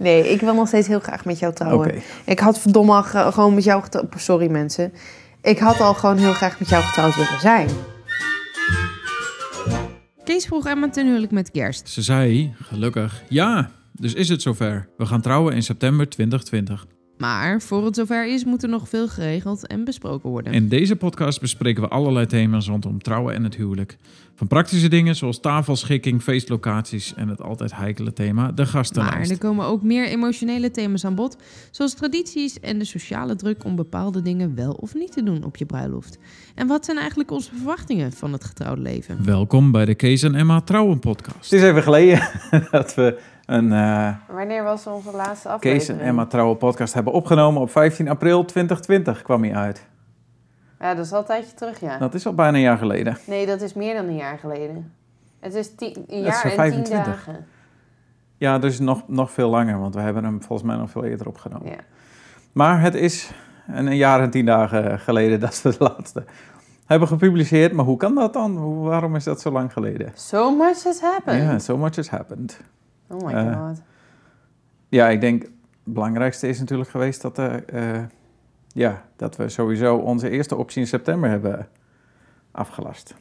Nee, ik wil nog steeds heel graag met jou trouwen. Ik had verdomme al ge- gewoon met jou getrouwd. Sorry mensen. Ik had al gewoon heel graag met jou getrouwd willen zijn. Kees vroeg Emma ten huwelijk met kerst. Ze zei, gelukkig, ja, dus is het zover. We gaan trouwen in september 2020. Maar voor het zover is, moet er nog veel geregeld en besproken worden. In deze podcast bespreken we allerlei thema's rondom trouwen en het huwelijk. Van praktische dingen zoals tafelschikking, feestlocaties en het altijd heikele thema, de maar gastenlijst. er komen ook meer emotionele thema's aan bod, zoals tradities en de sociale druk om bepaalde dingen wel of niet te doen op je bruiloft. En wat zijn eigenlijk onze verwachtingen van het getrouwde leven? Welkom bij de Kees en Emma Trouwen podcast. Het is even geleden dat we een eh Wanneer was onze laatste Kees en Emma Trouwen podcast hebben opgenomen. Op 15 april 2020 kwam hij uit. Ja, dat is al een tijdje terug, ja. Dat is al bijna een jaar geleden. Nee, dat is meer dan een jaar geleden. Het is tien, een is jaar en 25. tien dagen. Ja, dus nog, nog veel langer, want we hebben hem volgens mij nog veel eerder opgenomen. Ja. Maar het is een, jaar en tien dagen geleden dat we de laatste hebben gepubliceerd. Maar hoe kan dat dan? Hoe, waarom is dat zo lang geleden? So much has happened. Ja, so much has happened. Oh my Eh, god. Ja, ik denk het belangrijkste is natuurlijk geweest dat, eh, ja, dat we sowieso onze eerste optie in september hebben afgelast.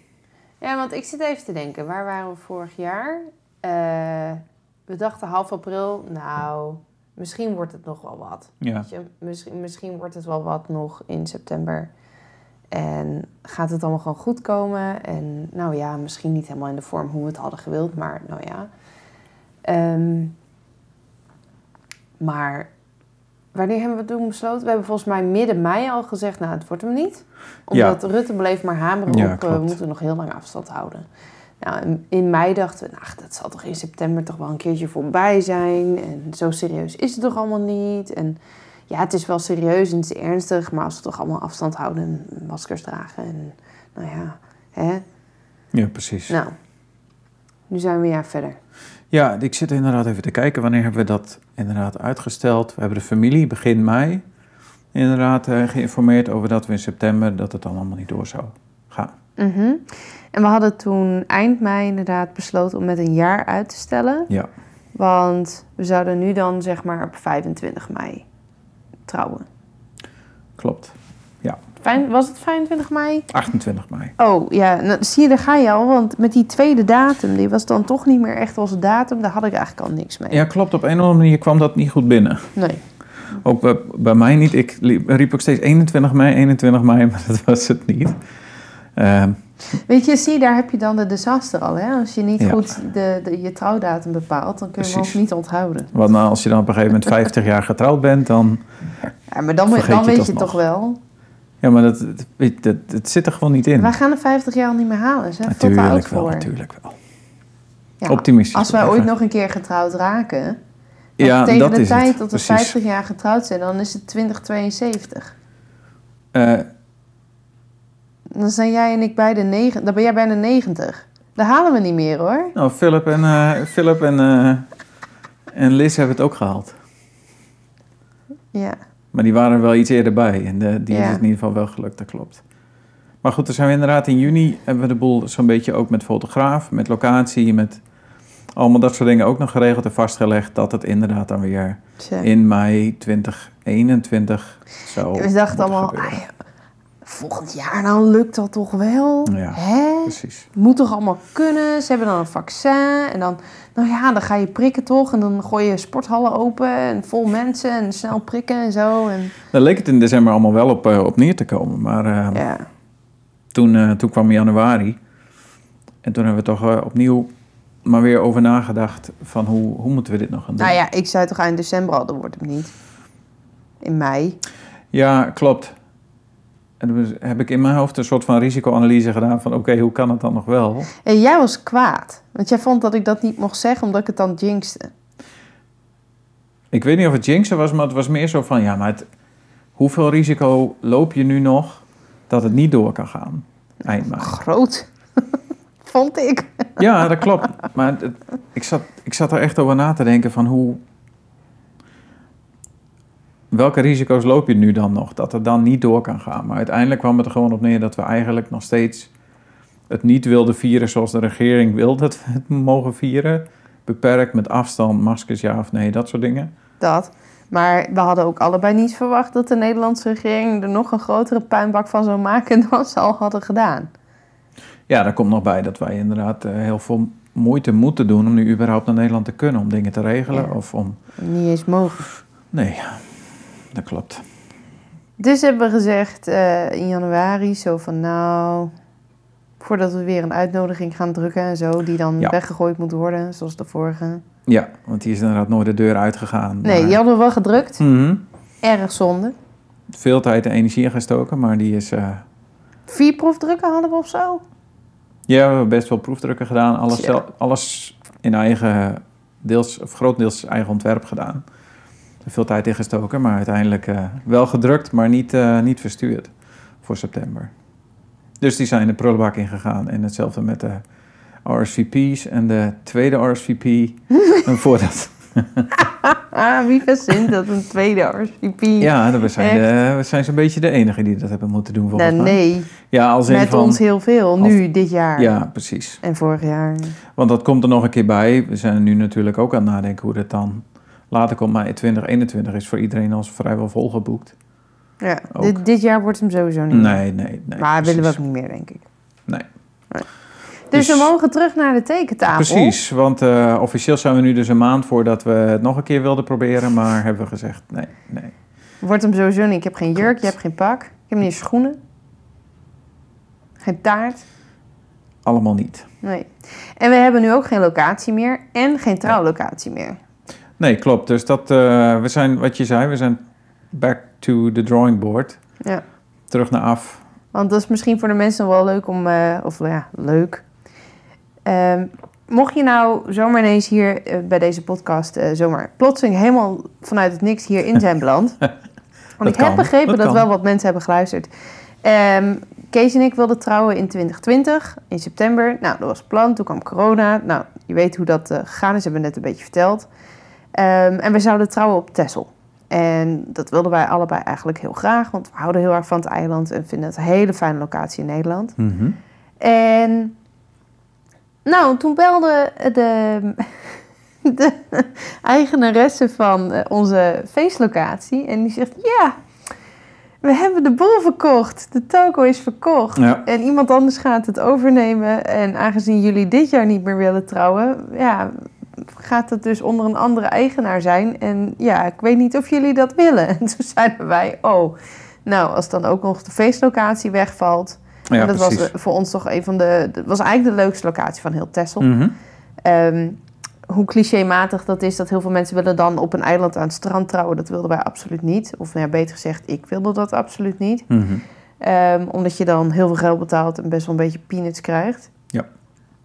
Ja, want ik zit even te denken. Waar waren we vorig jaar? We dachten half april. Nou, misschien wordt het nog wel wat. Ja, je, misschien, misschien wordt het wel wat nog in september. En gaat het allemaal gewoon goed komen? En nou ja, misschien niet helemaal in de vorm hoe we het hadden gewild, maar nou ja. Ehm, maar wanneer hebben we toen besloten? We hebben volgens mij midden mei al gezegd, nou het wordt hem niet. Omdat Rutte bleef maar hameren Ja, op, eh, we moeten nog heel lang afstand houden. Nou, in- in mei dachten we, nou, dat zal toch in september toch wel een keertje voorbij zijn. En zo serieus is het toch allemaal niet. En ja, het is wel serieus en het is ernstig, maar als we toch allemaal afstand houden en maskers dragen. En nou ja, hè. ja precies. Nou, nu zijn we een jaar verder. Ja, ik zit inderdaad even te kijken. Wanneer hebben we dat inderdaad uitgesteld? We hebben de familie begin mei inderdaad eh, geïnformeerd over dat we in september dat het dan allemaal niet door zou gaan. Mhm. En we hadden toen eind mei inderdaad besloten om met een jaar uit te stellen. Ja, Want we zouden nu dan zeg maar op 25 mei trouwen. klopt. Fijn, was het 25 mei? 28 mei. Oh ja, nou, zie je, daar ga je al. Want met die tweede datum, die was dan toch niet meer echt onze datum. Daar had ik eigenlijk al niks mee. Ja, klopt. Op een of andere manier kwam dat niet goed binnen. Nee. Ook bij, bij mij niet. Ik liep- riep ook steeds 21 mei, 21 mei, maar dat was het niet. Ehm, Weet je, zie, daar heb je dan de disaster al. Hè? Als je niet Ja. goed de, de, je trouwdatum bepaalt, dan kun je hem Precies. ook niet onthouden. want nou, als je dan op een gegeven moment 50 jaar getrouwd bent, dan... Ja, maar dan, dan je weet het je toch wel. Ja, maar dat, dat, weet- dat, dat zit er gewoon niet in. Wij gaan de 50 jaar al niet meer halen. Ze oud wel, voor. natuurlijk wel. Ja, Optimistisch. Als wij ooit nog een keer getrouwd raken... Ja, tegen dat de is tijd het. dat we Precies. 50 jaar getrouwd zijn, dan is het 2072. Eh, Dan zijn jij en ik beide negen, dan ben jij bijna 90. Dat halen we niet meer hoor. nou, Philip en, eh, Philip en, eh, en Liz hebben het ook gehaald. Ja. Maar die waren er wel iets eerder bij. En de, die Ja. is het in ieder geval wel gelukt, dat klopt. Maar goed, dan zijn we inderdaad in juni... hebben we de boel zo'n beetje ook met fotograaf, met locatie... met allemaal dat soort dingen ook nog geregeld en vastgelegd... dat het inderdaad dan weer in mei 2021 zo we dachten allemaal, volgend jaar dan lukt dat toch wel? Ja. Hè? Precies. Moet toch allemaal kunnen? Ze hebben dan een vaccin en dan, nou ja, dan ga je prikken toch? En dan gooi je sporthallen open en vol mensen en snel prikken en zo. En, Daar leek het in december allemaal wel op, eh, op neer te komen. Maar eh, ja. toen, eh, toen kwam januari. En toen hebben we toch opnieuw maar weer over nagedacht... van hoe, hoe moeten we dit nog gaan doen? Nou ja, ik zei toch eind december al, dat wordt hem niet. In mei. Ja, klopt. En toen heb ik in mijn hoofd een soort van risicoanalyse gedaan van... oké, hoe kan het dan nog wel? En jij was kwaad. Want jij vond dat ik dat niet mocht zeggen, omdat ik het dan jinxte. Ik weet niet of het jinxen was, maar het was meer zo van... ja, maar het, hoeveel risico loop je nu nog dat het niet door kan gaan? Eind mei. Groot. vond ik. Ja, dat klopt. Maar het- ik, zat, ik zat er echt over na te denken van hoe... Welke risico's loop je nu dan nog? Dat het dan niet door kan gaan. Maar uiteindelijk kwam het er gewoon op neer dat we eigenlijk nog steeds het niet wilden vieren zoals de regering wil dat we het mogen vieren. Beperkt met afstand, maskers ja of nee, dat soort dingen. dat. Maar we hadden ook allebei niet verwacht dat de Nederlandse regering er nog een grotere puinbak van zou maken dan ze al hadden gedaan. Ja, daar komt nog bij dat wij inderdaad eh, heel veel moeite moeten doen om nu überhaupt naar Nederland te kunnen. Om dingen te regelen Ja. of om... Niet eens mogen. Nee, dat klopt. Dus hebben we gezegd eh, in januari zo van nou, voordat we weer een uitnodiging gaan drukken en zo, die dan Ja. weggegooid moet worden, zoals de vorige. Ja, want die is inderdaad nooit de deur uitgegaan. Nee, maar- die hadden we wel gedrukt. Mhm. Erg zonde. Veel tijd en energie in gestoken, maar die is... eh, Vier proefdrukken hadden we of zo. Ja, we hebben best wel proefdrukken gedaan. Alles, alles in eigen, deels, of grotendeels eigen ontwerp gedaan. Veel tijd in gestoken, maar uiteindelijk eh, wel gedrukt, maar niet, eh, niet verstuurd voor september. Dus die zijn de prullenbak ingegaan. En hetzelfde met de RSVP's en de tweede RSVP. en voordat. Wie verzint dat een tweede RSVP? Ja, we zijn, de, we zijn zo'n beetje de enige die dat hebben moeten doen volgens Nou, mij. nee, Ja, als met van, ons heel veel. Nu, dit jaar. Ja, precies. En vorig jaar. Want dat komt er nog een keer bij. We zijn nu natuurlijk ook aan het nadenken hoe dat dan later komt. In 2021 is voor iedereen als vrijwel volgeboekt. Ja, dit, dit jaar wordt hem sowieso niet meer. Nee, nee, nee. maar willen we precies. ook niet meer, denk ik. Nee. Dus, Dus- we mogen terug naar de tekentafel. Precies, want eh, officieel zijn we nu dus een maand voordat we het nog een keer wilden proberen. Maar hebben we gezegd, nee, nee. Wordt hem sowieso niet. Ik heb geen jurk, je hebt geen pak. Ik heb niet eens schoenen. Geen taart. Allemaal niet. Nee. En we hebben nu ook geen locatie meer en geen trouwlocatie meer. Nee, klopt. Dus dat, eh, we zijn, wat je zei, we zijn back to the drawing board. Ja. Terug naar af. Want dat is misschien voor de mensen wel leuk om... eh, of ja, leuk. Ehm, mocht je nou zomaar ineens hier eh, bij deze podcast... zomaar plotseling helemaal vanuit het niks hierin zijn beland... Want ik kan, heb begrepen dat wel wat mensen hebben geluisterd. Ehm, Kees en ik wilden trouwen in 2020, in september. Nou, dat was het plan. Toen kwam corona. Nou, je weet hoe dat gegaan is, hebben we net een beetje verteld. Ehm, en we zouden trouwen op Texel. En dat wilden wij allebei eigenlijk heel graag, want we houden heel erg van het eiland en vinden het een hele fijne locatie in Nederland. Mhm. En nou, toen belde de, de eigenaresse van eh, onze feestlocatie en die zegt: Ja, we hebben de boel verkocht. De toko is verkocht. Ja. En iemand anders gaat het overnemen. En aangezien jullie dit jaar niet meer willen trouwen, ja, gaat het dus onder een andere eigenaar zijn. En ja, ik weet niet of jullie dat willen. En toen zeiden wij: Oh, nou, als dan ook nog de feestlocatie wegvalt. Ja, en dat precies. was voor ons toch een van de. Dat was eigenlijk de leukste locatie van heel Texel. Mhm. Ehm, hoe clichématig dat is, dat heel veel mensen willen dan op een eiland aan het strand trouwen. Dat wilden wij absoluut niet. Of nou ja, beter gezegd, ik wilde dat absoluut niet. Mhm. Ehm, omdat je dan heel veel geld betaalt en best wel een beetje peanuts krijgt. Ja.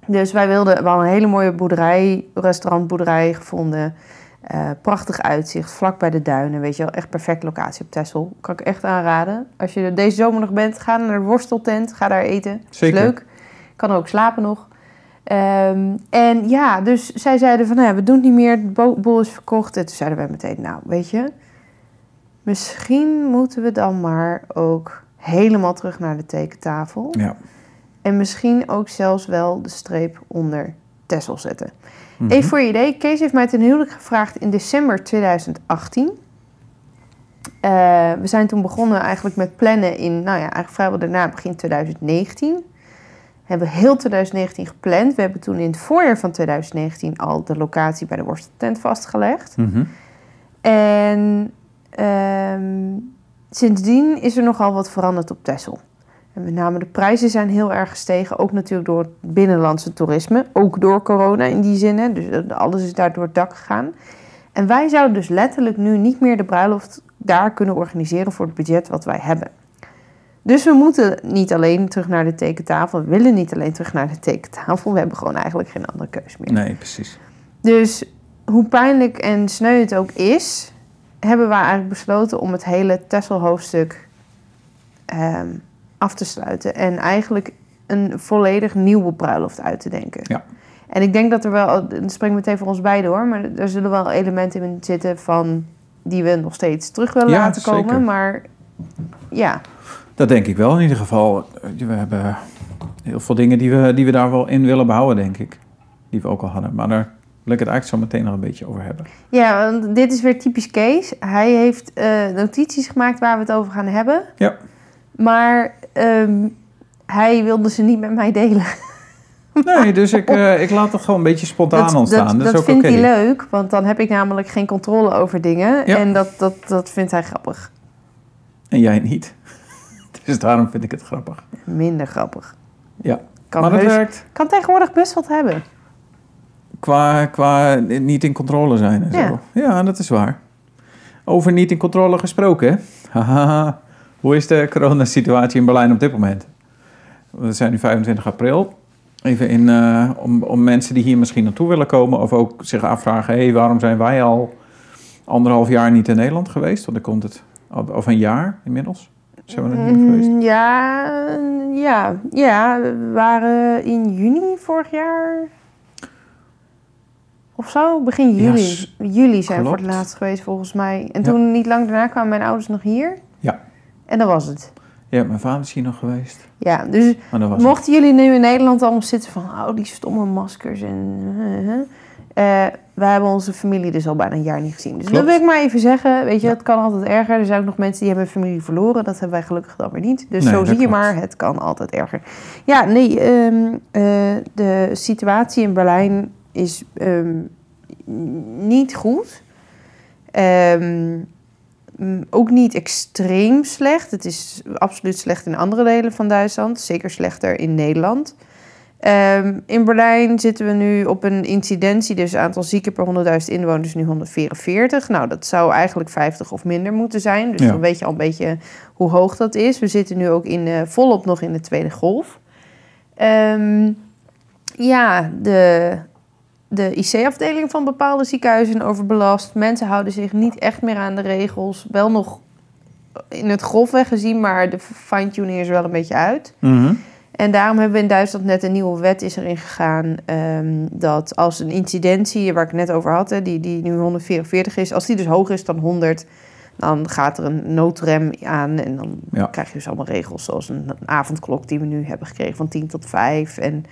Dus wij wilden, we hadden een hele mooie boerderij, restaurantboerderij gevonden. Eh, prachtig uitzicht, vlak bij de duinen. Weet je wel, echt perfecte locatie op Texel. Kan ik echt aanraden. Als je er deze zomer nog bent, ga naar de worsteltent. Ga daar eten. Zeker. Is leuk. Kan ook slapen nog. Ehm, en ja, dus zij zeiden van, nou ja, we doen het niet meer. De bo- boel is verkocht. En toen zeiden wij meteen, nou, weet je... Misschien moeten we dan maar ook helemaal terug naar de tekentafel. Ja. En misschien ook zelfs wel de streep onder Tessel zetten. Mhm. Even voor je idee, Kees heeft mij ten huwelijk gevraagd in december 2018. Eh, we zijn toen begonnen eigenlijk met plannen in, nou ja, eigenlijk vrijwel daarna, begin 2019. We hebben heel 2019 gepland. We hebben toen in het voorjaar van 2019 al de locatie bij de worsteltent vastgelegd. Mhm. En ehm, sindsdien is er nogal wat veranderd op Texel. En met name de prijzen zijn heel erg gestegen. Ook natuurlijk door het binnenlandse toerisme. Ook door corona in die zin. hè. Dus alles is daar door het dak gegaan. En wij zouden dus letterlijk nu niet meer de bruiloft daar kunnen organiseren voor het budget wat wij hebben. Dus we moeten niet alleen terug naar de tekentafel. We willen niet alleen terug naar de tekentafel. We hebben gewoon eigenlijk geen andere keus meer. Nee, precies. Dus hoe pijnlijk en sneu het ook is, hebben we eigenlijk besloten om het hele Tessel-hoofdstuk ehm, af te sluiten. En eigenlijk een volledig nieuwe bruiloft uit te denken. Ja. En ik denk dat er wel, dat spreekt meteen voor ons beiden hoor, maar er zullen wel elementen in zitten van die we nog steeds terug willen Ja, laten komen. zeker. Maar ja, Dat denk ik wel in ieder geval. We hebben heel veel dingen die we, die we daar wel in willen behouden, denk ik. Die we ook al hadden. Maar daar wil ik het eigenlijk zo meteen nog een beetje over hebben. Ja, want dit is weer typisch Kees. Hij heeft eh, notities gemaakt waar we het over gaan hebben. Ja. Maar ehm, hij wilde ze niet met mij delen. Nee, dus ik, eh, ik laat het gewoon een beetje spontaan ontstaan. Dat, dat, is ook vindt hij leuk, want dan heb ik namelijk geen controle over dingen. Ja. En dat, dat, dat vindt hij grappig. En jij niet. Dus daarom vind ik het grappig. Minder grappig. Ja. Kan, maar dat heus- werkt kan tegenwoordig best wat hebben. qua, qua niet in controle zijn en zo. Ja. Ja. dat is waar. Over niet in controle gesproken. hè? Haha. Hoe is de coronasituatie in Berlijn op dit moment? We zijn nu 25 april. Even in, eh, om, om mensen die hier misschien naartoe willen komen... of ook zich afvragen... hé, waarom zijn wij al anderhalf jaar niet in Nederland geweest? Want dan komt het... of een jaar inmiddels. Zijn we er niet geweest? Mm, Ja, ja, ja, we waren in juni vorig jaar. Of zo, begin juli. juli zijn we voor het laatst geweest volgens mij. En Ja. toen, niet lang daarna, kwamen mijn ouders nog hier. En dat was het. Ja, mijn vader is hier nog geweest. Ja, dus mochten jullie nu in Nederland allemaal zitten van... Oh, die stomme maskers en... wij hebben onze familie dus al bijna een jaar niet gezien. Dus Klopt. dat wil ik maar even zeggen. Weet je, het kan altijd erger. Er zijn ook nog mensen die hebben hun familie verloren. Dat hebben wij gelukkig dan weer niet. Dus Nee, zo zie je maar, het kan altijd erger. Ja, nee, ehm, eh, de situatie in Berlijn is ehm, niet goed. Ehm, mm, ook niet extreem slecht. Het is absoluut slecht in andere delen van Duitsland. Zeker slechter in Nederland. Ehm, in Berlijn zitten we nu op een incidentie, dus aantal zieken per 100.000 inwoners nu 144. Nou, dat zou eigenlijk 50 of minder moeten zijn. Dus Ja. dan weet je al een beetje hoe hoog dat is. We zitten nu ook in, eh, volop nog in de tweede golf. Ehm, ja, de, de IC-afdeling van bepaalde ziekenhuizen overbelast. Mensen houden zich niet echt meer aan de regels. Wel nog in het grofweg gezien, maar de fine-tuning is er wel een beetje uit. Mhm. En daarom hebben we in Duitsland net een nieuwe wet is erin gegaan. ehm, dat als een incidentie, waar ik het net over had, hè, die, die nu 144 is, als die dus hoger is dan 100, dan gaat er een noodrem aan. En dan Ja. krijg je dus allemaal regels, zoals een, een avondklok die we nu hebben gekregen van 10 tot 5. En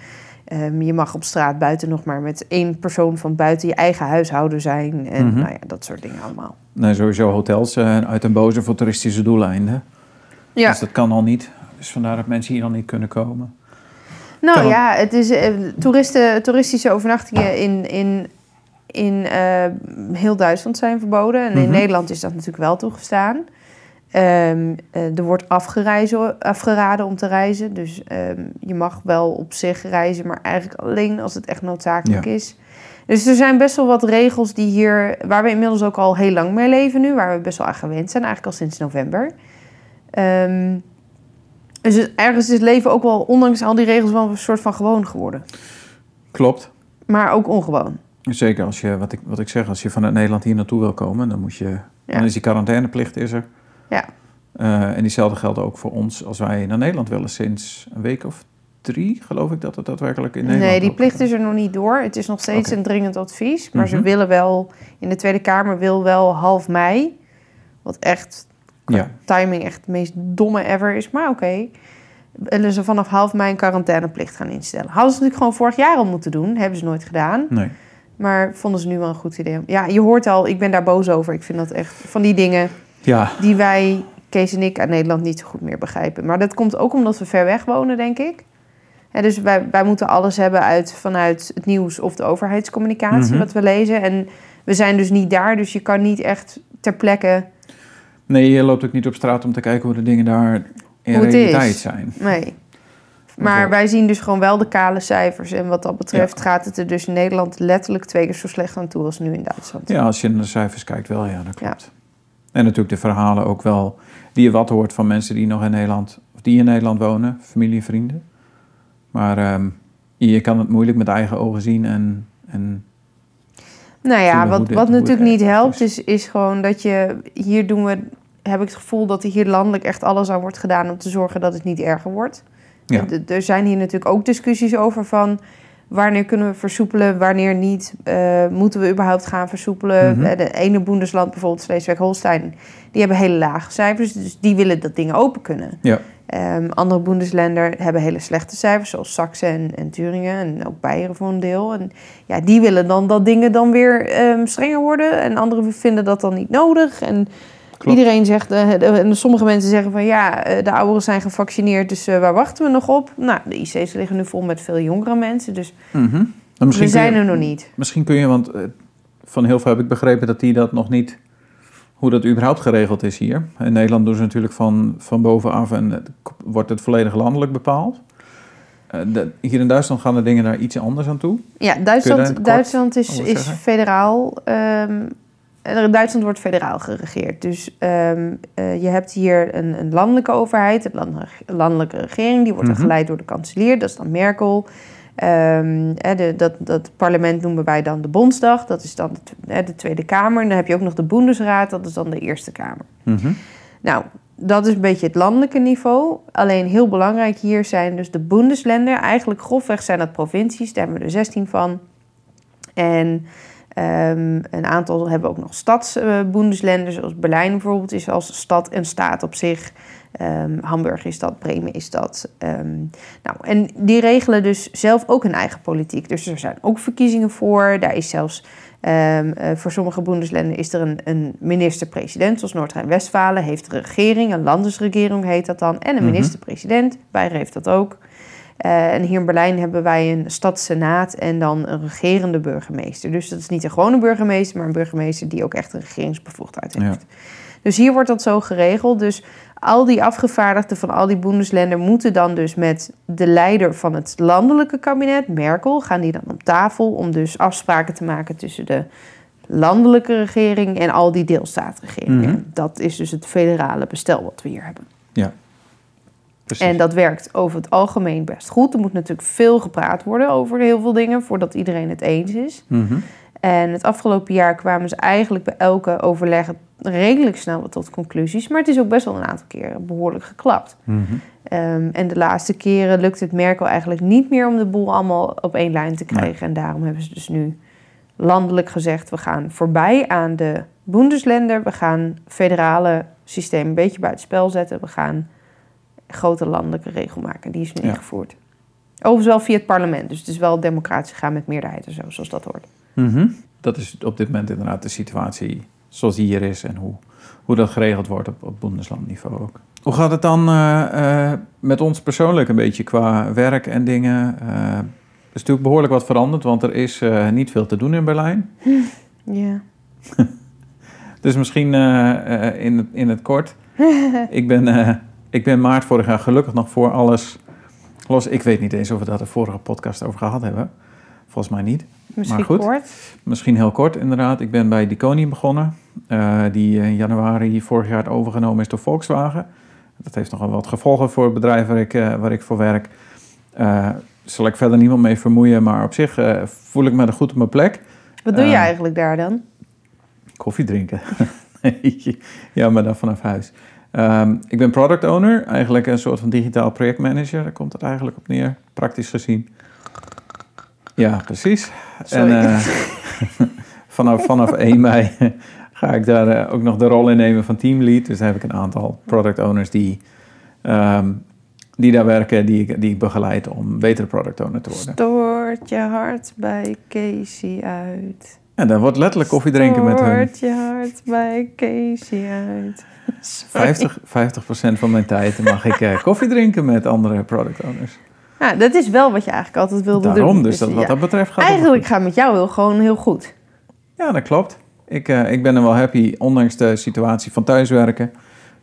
ehm, je mag op straat buiten nog maar met één persoon van buiten je eigen huishouden zijn. En Mhm. nou ja, dat soort dingen allemaal. Nee, sowieso hotels eh, uit een boze voor toeristische doeleinden. Ja. Dus dat kan al niet. Dus vandaar dat mensen hier dan niet kunnen komen. Nou ja, het is eh, toeristen, toeristische overnachtingen in, in, in eh, heel Duitsland zijn verboden. En in Mhm. Nederland is dat natuurlijk wel toegestaan. Ehm, eh, er wordt afgereizen, afgeraden om te reizen. Dus ehm, je mag wel op zich reizen, maar eigenlijk alleen als het echt noodzakelijk Ja. is. Dus er zijn best wel wat regels die hier, waar we inmiddels ook al heel lang mee leven nu, waar we best wel aan gewend zijn, eigenlijk al sinds november. Ehm, dus ergens is het leven ook wel, ondanks al die regels, wel een soort van gewoon geworden. Klopt. Maar ook ongewoon. Zeker als je, wat ik, wat ik zeg, als je vanuit Nederland hier naartoe wil komen, dan moet je. Ja. Dan is die quarantaineplicht is er. Ja. Eh, en diezelfde geldt ook voor ons als wij naar Nederland willen sinds een week of drie, geloof ik dat het daadwerkelijk in Nederland Nee, die plicht is er nog niet door. Het is nog steeds een dringend advies. Maar ze Mhm. willen wel, in de Tweede Kamer wil wel half mei, wat echt Ja, timing echt het meest domme ever is. Maar oké, willen ze vanaf half mei een quarantaineplicht gaan instellen. Hadden ze natuurlijk gewoon vorig jaar al moeten doen. Hebben ze nooit gedaan. nee. Maar vonden ze nu wel een goed idee. Ja, je hoort al, ik ben daar boos over. Ik vind dat echt van die dingen Ja, die wij, Kees en ik, uit Nederland niet zo goed meer begrijpen. Maar dat komt ook omdat we ver weg wonen, denk ik. Dus wij, wij moeten alles hebben uit, vanuit het nieuws of de overheidscommunicatie, Mhm. wat we lezen. En we zijn dus niet daar, dus je kan niet echt ter plekke... nee, je loopt ook niet op straat om te kijken hoe de dingen daar in realiteit zijn. Nee. Maar wij zien dus gewoon wel de kale cijfers. En wat dat betreft gaat het er dus in Nederland letterlijk twee keer zo slecht aan toe als nu in Duitsland. Ja, als je naar de cijfers kijkt, wel, ja, dat klopt. En natuurlijk de verhalen ook wel, die je wat hoort van mensen die nog in Nederland, of die in Nederland wonen, familie en vrienden. Maar ehm, je kan het moeilijk met eigen ogen zien en, en Nou ja, wat, dit- wat natuurlijk niet helpt, is. is, is gewoon dat je hier doen we, heb ik het gevoel dat er hier landelijk echt alles aan wordt gedaan om te zorgen dat het niet erger wordt. Ja. Er zijn hier natuurlijk ook discussies over van Wanneer kunnen we versoepelen, wanneer niet? Eh, moeten we überhaupt gaan versoepelen? Mhm. Eh, De ene Boendesland, bijvoorbeeld Schleswig-Holstein, die hebben hele lage cijfers. Dus die willen dat dingen open kunnen. Ja. Ehm, andere Bundesländer hebben hele slechte cijfers, zoals Saxe en, en Turingen en ook Beieren voor een deel. En ja, die willen dan dat dingen dan weer ehm, strenger worden. En anderen vinden dat dan niet nodig. En Klopt. iedereen zegt, eh, en sommige mensen zeggen van ja, eh, de ouderen zijn gevaccineerd, dus eh, waar wachten we nog op? Nou, de IC's liggen nu vol met veel jongere mensen, dus misschien we zijn je- er nog niet. Misschien kun je, want van heel veel heb ik begrepen dat die dat nog niet, hoe dat überhaupt geregeld is hier. In Nederland doen ze natuurlijk van, van bovenaf en het wordt het volledig landelijk bepaald. De- hier in Duitsland gaan de dingen daar iets anders aan toe. Ja, Duitsland, Duitsland is, is federaal. ehm, Duitsland wordt federaal geregeerd. Dus ehm, eh, je hebt hier een, een landelijke overheid, een landelijke, regering. Die wordt Mhm. geleid door de kanselier, dat is dan Merkel. Ehm, de, dat, dat parlement noemen wij dan de Bondsdag. Dat is dan de, de Tweede Kamer. En dan heb je ook nog de Bundesraad, dat is dan de Eerste Kamer. Mhm. Nou, dat is een beetje het landelijke niveau. Alleen heel belangrijk hier zijn dus de Bundesländer. Eigenlijk grofweg zijn dat provincies, daar hebben we er 16 van. En ehm, een aantal hebben ook nog stadsbundesländer, zoals Berlijn bijvoorbeeld is als stad en staat op zich. Ehm, Hamburg is dat, Bremen is dat. Ehm, nou, en die regelen dus zelf ook hun eigen politiek. Dus er zijn ook verkiezingen voor. Daar is zelfs eh, voor sommige Bundesländer is er een, een minister-president, zoals Noord-Rijn-Westfalen, heeft een regering, een landesregering heet dat dan, en een Mhm. minister-president. Beieren heeft dat ook. Eh, en hier in Berlijn hebben wij een stadssenaat en dan een regerende burgemeester. Dus dat is niet een gewone burgemeester, maar een burgemeester die ook echt een regeringsbevoegdheid Ja. heeft. Dus hier wordt dat zo geregeld. Dus al die afgevaardigden van al die Bundesländer moeten dan dus met de leider van het landelijke kabinet, Merkel, gaan die dan op tafel om dus afspraken te maken tussen de landelijke regering en al die deelstaatregeringen. Mhm. Dat is dus het federale bestel wat we hier hebben. Precies. En dat werkt over het algemeen best goed. Er moet natuurlijk veel gepraat worden over heel veel dingen voordat iedereen het eens is. Mhm. En het afgelopen jaar kwamen ze eigenlijk bij elke overleg redelijk snel wat tot conclusies. Maar het is ook best wel een aantal keren behoorlijk geklapt. Mhm. Ehm, en de laatste keren lukt het Merkel eigenlijk niet meer om de boel allemaal op één lijn te krijgen. En daarom hebben ze dus nu landelijk gezegd: we gaan voorbij aan de Bundesländer. We gaan federale systeem een beetje buitenspel zetten. We gaan grote landelijke regel maken. Die is nu Ja. ingevoerd. Overigens wel via het parlement. Dus het is wel democratisch gaan met meerderheid en zo, zoals dat hoort. Mhm. Dat is op dit moment inderdaad de situatie zoals die hier is en hoe, hoe dat geregeld wordt op, op Bundeslandniveau ook. Hoe gaat het dan eh, eh, met ons persoonlijk een beetje qua werk en dingen? Eh, er is natuurlijk behoorlijk wat veranderd, want er is niet veel te doen in Berlijn. Ja. Dus misschien in, het, in het kort. ik, ben, ik ben maart vorig jaar gelukkig nog voor alles los. Ik weet niet eens of we daar de vorige podcast over gehad hebben. Volgens mij niet. Misschien goed. kort. Misschien heel kort inderdaad. Ik ben bij Diconium begonnen. eh, die in januari vorig jaar overgenomen is door Volkswagen. Dat heeft nogal wat gevolgen voor het bedrijf waar ik, eh, waar ik voor werk. Eh zal ik verder niemand mee vermoeien. Maar op zich voel ik me er goed op mijn plek. Wat doe je eigenlijk daar dan? Koffie drinken. Ja, maar dan vanaf huis. Ehm, ik ben product owner, eigenlijk een soort van digitaal projectmanager. Daar komt het eigenlijk op neer, praktisch gezien. Ja, precies. Sorry. En eh, vanaf, vanaf 1 mei ga ik daar eh, ook nog de rol in nemen van teamlead. Dus dan heb ik een aantal product owners die, ehm, die daar werken, die ik, die ik begeleid om betere product owner te worden. Stoort je hart bij Casey uit. En dan wordt letterlijk koffie drinken met hun. Stoort je hart bij Casey uit. Sorry. 50, 50% van mijn tijd mag ik eh, koffie drinken met andere product owners. Ja, dat is wel wat je eigenlijk altijd wilde doen. Daarom, dus dat, wat ja. dat betreft gaat Eigenlijk gaat met jou wel gewoon heel goed. Ja, dat klopt. Ik, eh, ik ben er wel happy, ondanks de situatie van thuiswerken.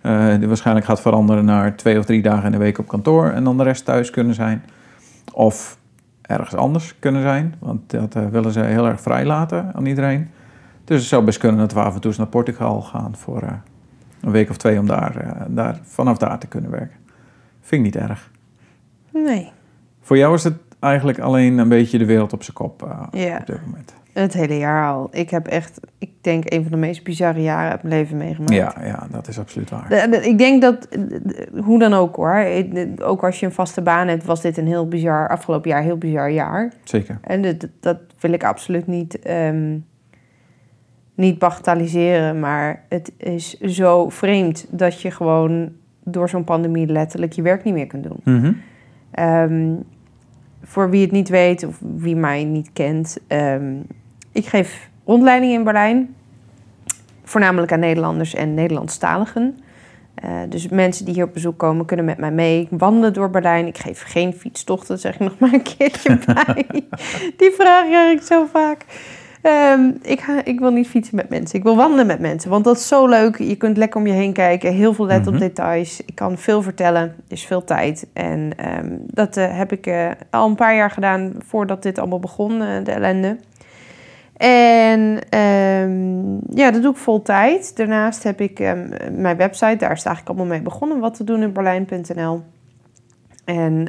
eh, die waarschijnlijk gaat veranderen naar twee of drie dagen in de week op kantoor... en dan de rest thuis kunnen zijn. Of ergens anders kunnen zijn. Want dat willen ze heel erg vrij laten aan iedereen. Dus het zou best kunnen dat we af en toe eens naar Portugal gaan... voor een week of twee om daar, eh, daar, vanaf daar te kunnen werken. Vind ik niet erg. Nee. Voor jou is het eigenlijk alleen een beetje de wereld op zijn kop eh, Ja. op dit moment. Het hele jaar al. Ik heb echt, ik denk, een van de meest bizarre jaren uit mijn leven meegemaakt. Ja, ja, dat is absoluut waar. De- de- Ik denk dat, de- hoe dan ook hoor, ook als je een vaste baan hebt, was dit een heel bizar, afgelopen jaar, heel bizar jaar. Zeker. En dat, dat wil ik absoluut niet, ehm, niet bagatelliseren, maar het is zo vreemd dat je gewoon door zo'n pandemie letterlijk je werk niet meer kunt doen. Mhm. Ehm, voor wie het niet weet of wie mij niet kent, ehm, ik geef rondleidingen in Berlijn. Voornamelijk aan Nederlanders en Nederlandstaligen. Eh, dus mensen die hier op bezoek komen kunnen met mij mee wandelen door Berlijn. Ik geef geen fietstochten, zeg ik nog maar een keertje bij. Die vraag krijg ik zo vaak. Ehm, ik, ga, ik wil niet fietsen met mensen. Ik wil wandelen met mensen. Want dat is zo leuk. Je kunt lekker om je heen kijken. Heel veel Mhm. op details. Ik kan veel vertellen. Er is veel tijd. En ehm, dat eh, heb ik eh, al een paar jaar gedaan voordat dit allemaal begon, eh, de ellende. En ehm, ja, dat doe ik vol tijd. Daarnaast heb ik mijn website. Daar is het eigenlijk allemaal mee begonnen. Wat te doen in Berlijn.nl. En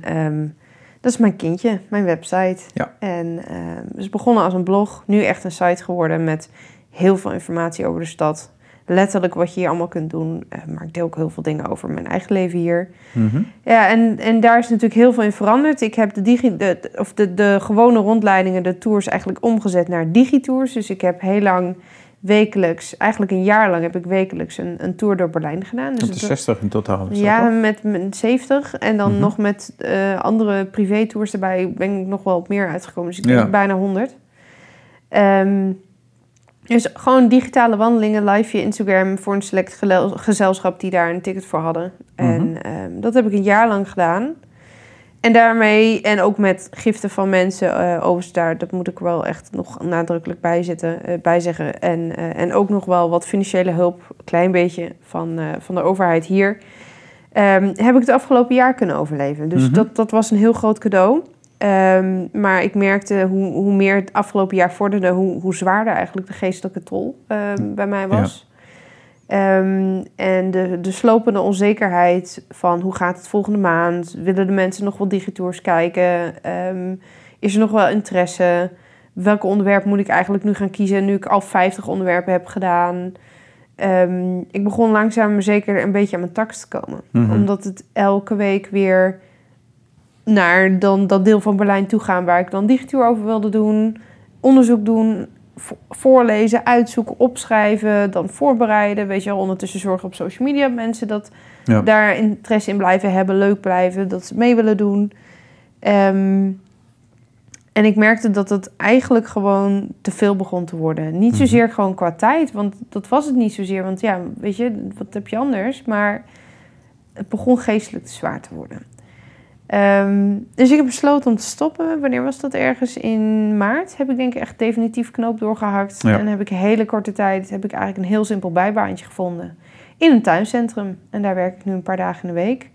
dat is mijn kindje, mijn website. Ja. En ehm het is begonnen als een blog. Nu echt een site geworden met heel veel informatie over de stad. Letterlijk wat je hier allemaal kunt doen. Eh, maar ik deel ook heel veel dingen over mijn eigen leven hier. Mhm. Ja, en, en daar is natuurlijk heel veel in veranderd. Ik heb de, digi, de- of de, de gewone rondleidingen, de tours, eigenlijk omgezet naar digitours. Dus ik heb heel lang wekelijks, eigenlijk een jaar lang heb ik wekelijks een, een tour door Berlijn gedaan. Dus de het- 60 in totaal. is dat ja, met, met 70. En dan Mhm. nog met eh, andere privé-tours erbij ben ik nog wel op meer uitgekomen. Dus ik Ja. denk bijna 100. Ehm, dus gewoon digitale wandelingen, live via Instagram voor een select gezelschap die daar een ticket voor hadden. En Mhm. ehm, dat heb ik een jaar lang gedaan. En daarmee, en ook met giften van mensen, eh overigens daar, dat moet ik wel echt nog nadrukkelijk bij, zitten, eh, bij zeggen. En, eh, en ook nog wel wat financiële hulp, een klein beetje van, van de overheid hier. Ehm, heb ik het afgelopen jaar kunnen overleven. Dus Mhm. dat, dat was een heel groot cadeau. Ehm, maar ik merkte hoe, hoe meer het afgelopen jaar vorderde, hoe, hoe zwaarder eigenlijk de geestelijke tol ehm, bij mij was. Ehm, en de, de slopende onzekerheid van hoe gaat het volgende maand? Willen de mensen nog wel digitours kijken? Ehm, is er nog wel interesse? Welke onderwerp moet ik eigenlijk nu gaan kiezen nu ik al 50 onderwerpen heb gedaan? Ehm, ik begon langzaam maar zeker een beetje aan mijn tax te komen. Mhm. Omdat het elke week weer naar dan dat deel van Berlijn toe gaan waar ik dan digitour over wilde doen. Onderzoek doen, voorlezen, uitzoeken, opschrijven, dan voorbereiden. Weet je wel, ondertussen zorgen op social media mensen dat Ja. daar interesse in blijven hebben, leuk blijven, dat ze mee willen doen. Ehm, en ik merkte dat het eigenlijk gewoon te veel begon te worden. Niet Mhm. zozeer gewoon qua tijd, want dat was het niet zozeer. Want ja, weet je, wat heb je anders? Maar het begon geestelijk te zwaar te worden. Ehm, dus ik heb besloten om te stoppen. Wanneer was dat? Ergens in maart heb ik denk ik echt definitief knoop doorgehakt. Ja. En heb ik een hele korte tijd heb ik eigenlijk een heel simpel bijbaantje gevonden. In een tuincentrum. En daar werk ik nu een paar dagen in de week.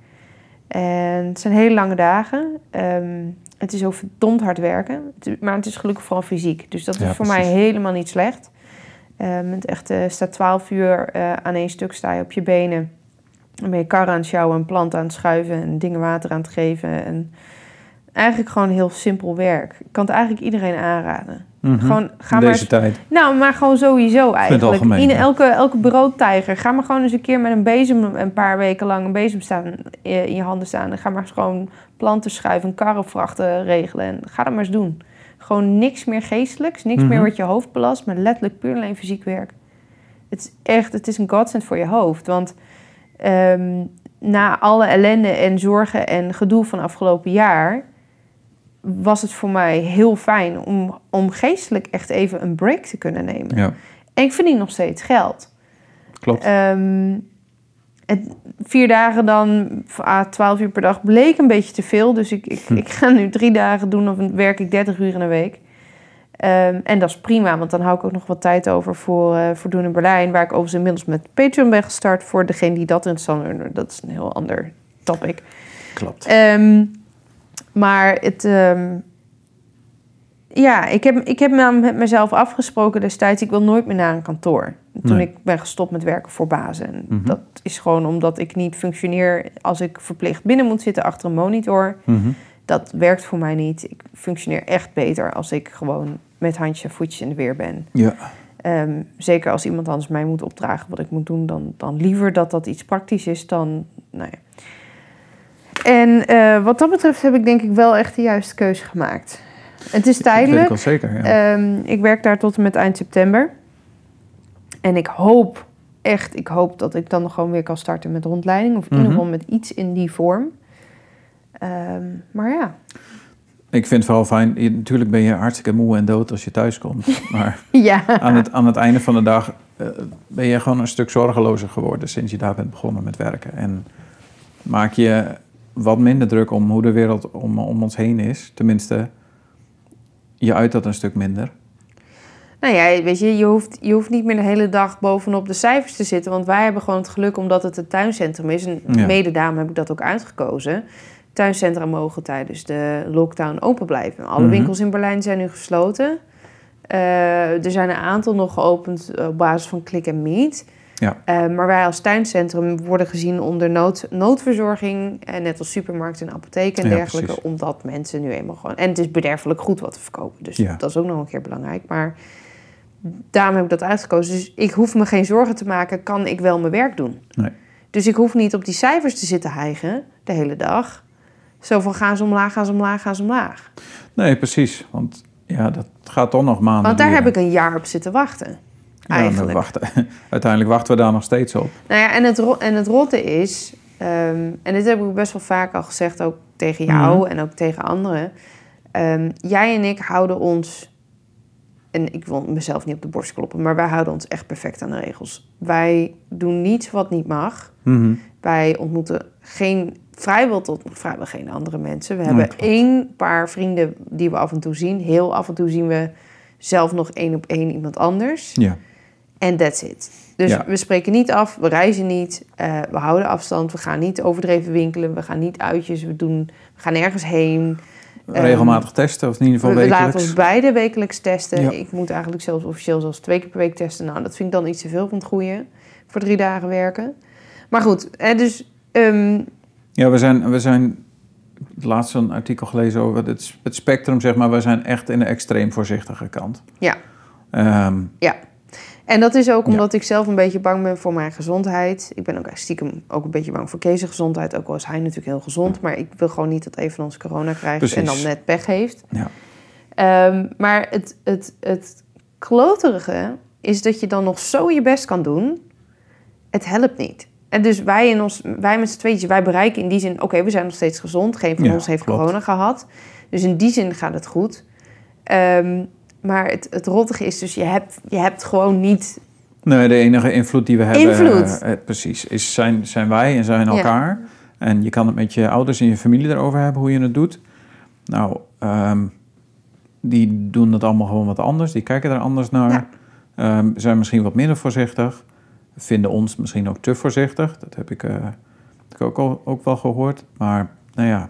En het zijn hele lange dagen. Ehm, het is ook verdomd hard werken. Maar het is gelukkig vooral fysiek. Dus dat is Ja, voor precies. mij helemaal niet slecht. Ehm het echt, staat 12 uur eh, aan één stuk sta je op je benen. Dan ben je karren aan het sjouwen en planten aan het schuiven en dingen water aan het geven. En eigenlijk gewoon heel simpel werk. Ik kan het eigenlijk iedereen aanraden. Mhm. Gewoon, ga In maar deze tijd. nou, maar gewoon sowieso eigenlijk. algemeen, In elke, elke broodtijger. Ga maar gewoon eens een keer met een bezem een paar weken lang een bezem staan, eh, in je handen staan. En ga maar eens gewoon planten schuiven, karrenvrachten regelen. En ga dat maar eens doen. Gewoon niks meer geestelijks, niks Mhm. meer wat je hoofd belast, maar letterlijk puur alleen fysiek werk. Het is echt, het is een godsend voor je hoofd. Want ehm, na alle ellende en zorgen en gedoe van afgelopen jaar was het voor mij heel fijn om, om geestelijk echt even een break te kunnen nemen. Ja, En ik verdien nog steeds geld. klopt. Ehm, het, vier dagen dan, ah, 12 uur per dag, bleek een beetje te veel. Dus ik, ik, Hm. ik ga nu drie dagen doen of werk ik 30 uur in een week. Ehm, en dat is prima, want dan hou ik ook nog wat tijd over voor, eh voor Doen in Berlijn. Waar ik overigens inmiddels met Patreon ben gestart. Voor degene die dat interessant vinden. Dat is een heel ander topic. klopt. Ehm, maar het. ehm, ja, ik heb, ik heb me met mezelf afgesproken destijds. Ik wil nooit meer naar een kantoor. Toen Nee. ik ben gestopt met werken voor bazen. En Mhm. Dat is gewoon omdat ik niet functioneer als ik verplicht binnen moet zitten achter een monitor. Mhm. Dat werkt voor mij niet. Ik functioneer echt beter als ik gewoon met handjes en voetjes in de weer ben. Ja. Ehm, zeker als iemand anders mij moet opdragen wat ik moet doen, dan, dan liever dat dat iets praktisch is dan. Nou ja. En eh, wat dat betreft heb ik denk ik wel echt de juiste keuze gemaakt. Het is Dat weet ik tijdelijk. wel zeker, ja. Ehm, ik werk daar tot en met eind september. En ik hoop, echt, ik hoop dat ik dan gewoon weer kan starten met rondleiding. Of in ieder Mhm. geval met iets in die vorm. Ehm, maar ja. Ik vind het vooral fijn, je- natuurlijk ben je hartstikke moe en dood als je thuis komt. Maar Ja. aan het, aan het einde van de dag eh, ben je gewoon een stuk zorgelozer geworden sinds je daar bent begonnen met werken. En maak je wat minder druk om hoe de wereld om, om ons heen is. Tenminste, je uit dat een stuk minder. Nou ja, weet je, je hoeft, je hoeft niet meer de hele dag bovenop de cijfers te zitten. Want wij hebben gewoon het geluk omdat het een tuincentrum is. En Ja. mede daarom heb ik dat ook uitgekozen. Tuincentra mogen tijdens de lockdown open blijven. Alle Mhm. winkels in Berlijn zijn nu gesloten. Eh, er zijn een aantal nog geopend op basis van Click and Meet. Ja. Eh, maar wij als tuincentrum worden gezien onder nood, noodverzorging. En net als supermarkten en apotheken en Ja, dergelijke. precies. Omdat mensen nu eenmaal gewoon... En het is bederfelijk goed wat te verkopen. Dus Ja. dat is ook nog een keer belangrijk. Maar daarom heb ik dat uitgekozen. Dus ik hoef me geen zorgen te maken. Kan ik wel mijn werk doen? Nee. Dus ik hoef niet op die cijfers te zitten hijgen de hele dag. Zo van gaan ze omlaag, gaan ze omlaag, gaan ze omlaag. Nee, precies. Want ja, dat gaat toch nog maanden Want daar heb ik een jaar op zitten wachten. Ja, Eigenlijk. wachten. Uiteindelijk wachten we daar nog steeds op. Nou ja, en het, en het rotte is, ehm, en dit heb ik best wel vaak al gezegd, ook tegen jou Mhm. en ook tegen anderen. Ehm, jij en ik houden ons, en ik wil mezelf niet op de borst kloppen, maar wij houden ons echt perfect aan de regels. Wij doen niets wat niet mag. Mhm. Wij ontmoeten geen, vrijwel tot vrijwel geen andere mensen. We hebben één paar vrienden die we af en toe zien. Heel af en toe zien we zelf nog één op één iemand anders. Ja. En that's it. Dus Ja. we spreken niet af, we reizen niet, eh, we houden afstand, we gaan niet overdreven winkelen, we gaan niet uitjes, we, doen, we gaan nergens heen. Ehm, Regelmatig testen, of in ieder We, geval we laten wekelijks. ons beide wekelijks testen. Ja. Ik moet eigenlijk zelfs officieel zelfs twee keer per week testen. Nou, dat vind ik dan iets te veel van het goede. Voor drie dagen werken. Maar goed, hè, dus ehm, Ja, we zijn, we zijn laatst een artikel gelezen over het, het spectrum, zeg maar. We zijn echt in de extreem voorzichtige kant. Ja. Ehm, En dat is ook Ja. omdat ik zelf een beetje bang ben voor mijn gezondheid. Ik ben ook stiekem ook een beetje bang voor Kees' gezondheid. Ook al is hij natuurlijk heel gezond. Maar ik wil gewoon niet dat een van ons corona krijgt en dan net pech heeft. Ja. Ehm, maar het, het, het kloterige is dat je dan nog zo je best kan doen. Het helpt niet. En dus wij, in ons, wij met z'n tweetjes, wij bereiken in die zin... Oké, we zijn nog steeds gezond. Geen van Ja, ons heeft klopt. corona gehad. Dus in die zin gaat het goed. Ehm, maar het, het rottige is dus, je hebt, je hebt gewoon niet nee, de enige invloed die we hebben... Invloed. eh, eh, precies, is, zijn, zijn wij en zijn Ja. elkaar. En je kan het met je ouders en je familie erover hebben, hoe je het doet. Nou, ehm, die doen het allemaal gewoon wat anders. Die kijken er anders naar. Ja. Ehm, zijn misschien wat minder voorzichtig. Vinden ons misschien ook te voorzichtig. Dat heb ik, eh, ik ook, al, ook wel gehoord. Maar nou ja,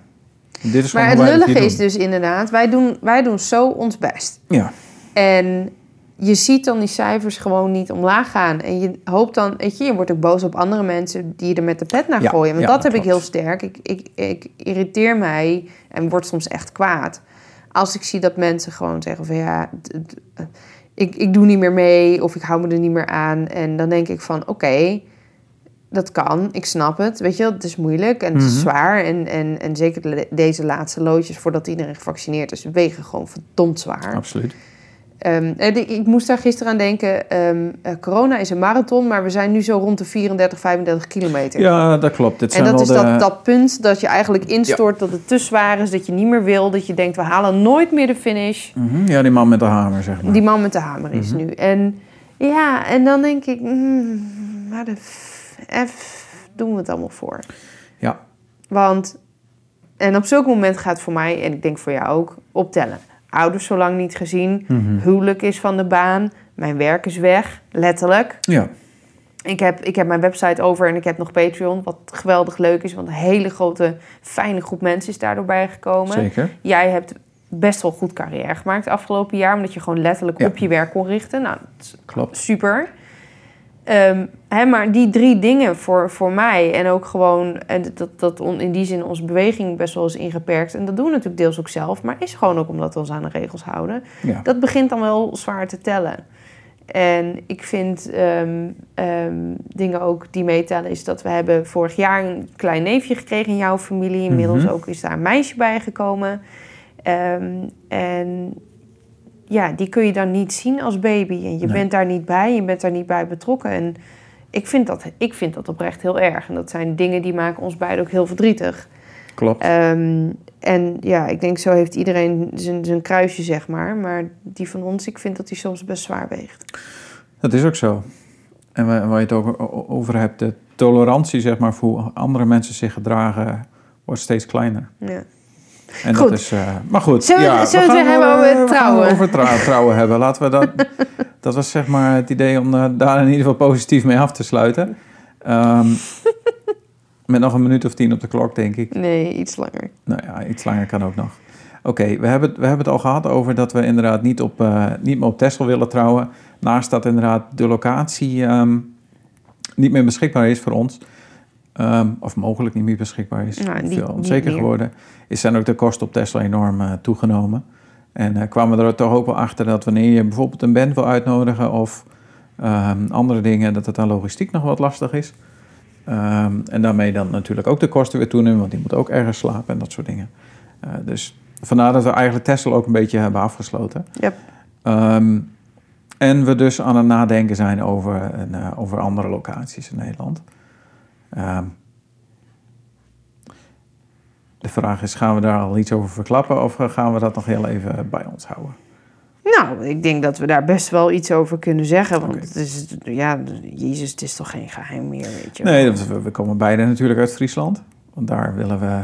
dit is Maar het lullige is doen. dus inderdaad, wij doen, wij doen zo ons best. Ja, En je ziet dan die cijfers gewoon niet omlaag gaan. En je hoopt dan, weet je, je wordt ook boos op andere mensen die er met de pet naar Ja, gooien. Want ja, dat heb ik heel sterk. Ik, ik, ik irriteer mij en word soms echt kwaad. Als ik zie dat mensen gewoon zeggen van ja, d- d- ik, ik doe niet meer mee of ik hou me er niet meer aan. En dan denk ik van oké, dat kan, ik snap het. Weet je, het is moeilijk en het is Mhm. zwaar. En, en, en zeker de- deze laatste loodjes voordat iedereen gevaccineerd is, wegen gewoon verdomd zwaar. absoluut. Ehm, en ik, moest daar gisteren aan denken. ehm, eh, corona is een marathon, maar we zijn nu zo rond de 34, 35 kilometer. Ja, dat klopt. Dit en zijn dat is de... dat, dat punt dat je eigenlijk instort, dat het te zwaar is, dat je niet meer wil, dat je denkt, we halen nooit meer de finish. Mhm, Ja, die man met de hamer, zeg maar. Die man met de hamer is Mhm. nu. En ja, en dan denk ik, mm, waar de f, doen we het allemaal voor? Ja. Want, en op zulk moment gaat voor mij, en ik denk voor jou ook, optellen. Ouders zo lang niet gezien, Mhm. huwelijk is van de baan, mijn werk is weg, letterlijk. Ja, Ik heb, ik heb mijn website over en ik heb nog Patreon, wat geweldig leuk is, want een hele grote, fijne groep mensen is daardoor bijgekomen. zeker. Jij hebt best wel goed carrière gemaakt afgelopen jaar, omdat je gewoon letterlijk Ja. op je werk kon richten. Nou, dat is Klopt. super. Hè, maar die drie dingen voor, voor mij en ook gewoon en dat, dat on- in die zin onze beweging best wel is ingeperkt. En dat doen we natuurlijk deels ook zelf, maar is gewoon ook omdat we ons aan de regels houden. Ja. Dat begint dan wel zwaar te tellen. En ik vind ehm, ehm, dingen ook die meetellen is dat we hebben vorig jaar een klein neefje gekregen in jouw familie. Inmiddels Mhm. ook is daar een meisje bij gekomen. Ehm, en ja, die kun je dan niet zien als baby. En je Nee. bent daar niet bij, je bent daar niet bij betrokken. En ik vind, dat, ik vind dat oprecht heel erg. En dat zijn dingen die maken ons beiden ook heel verdrietig. Klopt. Ehm, en ja, ik denk zo heeft iedereen zijn, zijn kruisje, zeg maar. Maar die van ons, ik vind dat die soms best zwaar weegt. Dat is ook zo. En wa- waar je het ook o- o- over hebt, de tolerantie zeg maar, voor hoe andere mensen zich gedragen, wordt steeds kleiner. Ja. En Goed. dat is, eh, maar goed. Zullen we- ja, zullen we het gaan weer hebben over gaan trouwen? over trouw- trouwen hebben. Laten we dat. dat was zeg maar het idee om eh, daar in ieder geval positief mee af te sluiten. Ehm, met nog een minuut of tien op de klok, denk ik. Nee, iets langer. Nou ja, iets langer kan ook nog. Oké, we, hebben, het- we hebben het al gehad over dat we inderdaad niet, op, eh, niet meer op Texel willen trouwen. Naast dat inderdaad de locatie ehm, niet meer beschikbaar is voor ons. Ehm, of mogelijk niet meer beschikbaar is. Nou, niet- veel onzeker geworden. Is zijn ook de kosten op Tesla enorm eh, toegenomen. En eh, kwamen er toch ook wel achter dat wanneer je bijvoorbeeld een band wil uitnodigen of ehm, andere dingen, dat het aan logistiek nog wat lastig is. Ehm, en daarmee dan natuurlijk ook de kosten weer toenemen, want die moet ook ergens slapen en dat soort dingen. Eh, dus vandaar dat we eigenlijk Tesla ook een beetje hebben afgesloten. Yep. En we dus aan het nadenken zijn over, een, over andere locaties in Nederland. Ehm, de vraag is, gaan we daar al iets over verklappen of eh, gaan we dat nog heel even bij ons houden? Nou, ik denk dat we daar best wel iets over kunnen zeggen. Want het is, ja, Jezus, het is toch geen geheim meer, weet je wel. Nee, we, we komen beide natuurlijk uit Friesland. Want daar willen we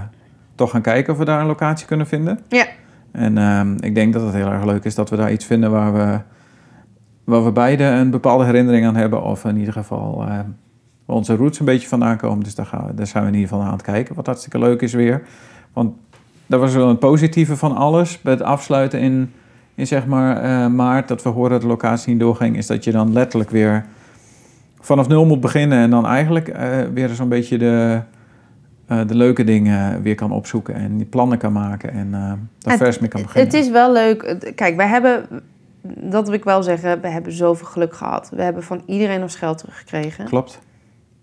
toch gaan kijken of we daar een locatie kunnen vinden. Ja. En ehm, ik denk dat het heel erg leuk is dat we daar iets vinden waar we, waar we beide een bepaalde herinnering aan hebben. Of in ieder geval ehm, waar onze roots een beetje vandaan komen. Dus daar, gaan we, daar zijn we in ieder geval aan het kijken. Wat hartstikke leuk is weer. Want dat was wel een positieve van alles. Bij het afsluiten in, in zeg maar eh, maart, dat we horen dat de locatie niet doorging. Is dat je dan letterlijk weer vanaf nul moet beginnen. En dan eigenlijk eh, weer zo'n beetje de, eh, de leuke dingen weer kan opzoeken. En die plannen kan maken. En daar vers mee kan beginnen. Het is wel leuk. Kijk, wij hebben, dat wil ik wel zeggen, we hebben zoveel geluk gehad. We hebben van iedereen ons geld teruggekregen. Klopt.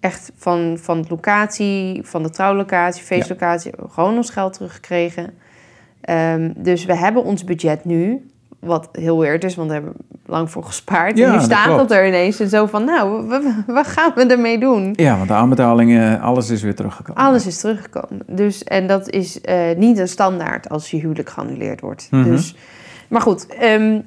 Echt van, van de locatie, van de trouwlocatie, feestlocatie, gewoon ons geld teruggekregen. Ehm, dus we hebben ons budget nu, wat heel weird is, want we hebben lang voor gespaard. Ja, en nu staat dat er ineens en zo van, nou, wat gaan we ermee doen? Ja, want de aanbetalingen, alles is weer teruggekomen. Alles is teruggekomen. Dus, en dat is eh, niet een standaard als je huwelijk geannuleerd wordt. Mhm. Dus, maar goed, ehm,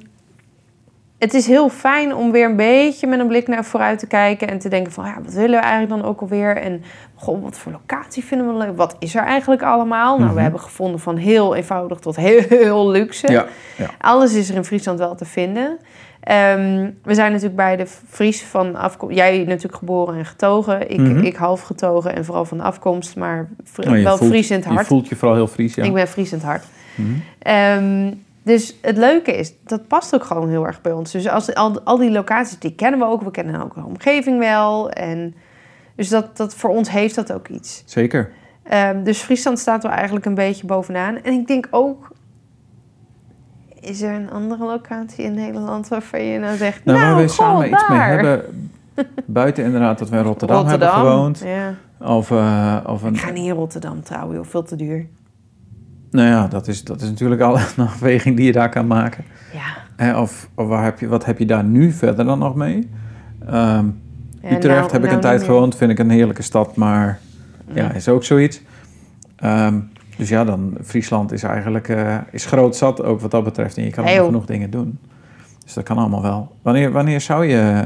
het is heel fijn om weer een beetje met een blik naar vooruit te kijken. En te denken van, ja, wat willen we eigenlijk dan ook alweer? En goh, wat voor locatie vinden we leuk? Wat is er eigenlijk allemaal? Nou, we Mhm. hebben gevonden van heel eenvoudig tot heel, heel luxe. Ja, ja. Alles is er in Friesland wel te vinden. Ehm, we zijn natuurlijk beide Fries van afkomst. Jij natuurlijk geboren en getogen. Ik, Mhm. ik half getogen en vooral van afkomst, maar Oh, wel voelt- Fries in het Je hart. voelt je vooral heel Fries, ja. Ik ben Fries in het hart. Mhm. Ehm, dus het leuke is, dat past ook gewoon heel erg bij ons. Dus als, al, al die locaties, die kennen we ook. We kennen ook de omgeving wel. En, dus dat, dat, voor ons heeft dat ook iets. Zeker. Ehm, dus Friesland staat wel eigenlijk een beetje bovenaan. En ik denk ook... Is er een andere locatie in Nederland waarvan je nou zegt... Nou, Nou, waar we goh, samen iets mee hebben, buiten inderdaad dat we in Rotterdam, hebben gewoond. Ja. Of, eh, of een, Ik ga niet in Rotterdam trouwen, joh. Veel te duur. Nou ja, dat is, dat is natuurlijk al een afweging die je daar kan maken. Ja. Of of waar heb je, wat heb je daar nu verder dan nog mee? Ehm, Utrecht nou- heb ik nou een tijd gewoond, vind ik een heerlijke stad, maar ja, is ook zoiets. Ehm, dus ja, dan Friesland is eigenlijk eh, is groot zat ook wat dat betreft. En je kan nog genoeg dingen doen. Dus dat kan allemaal wel. Wanneer, wanneer zou je,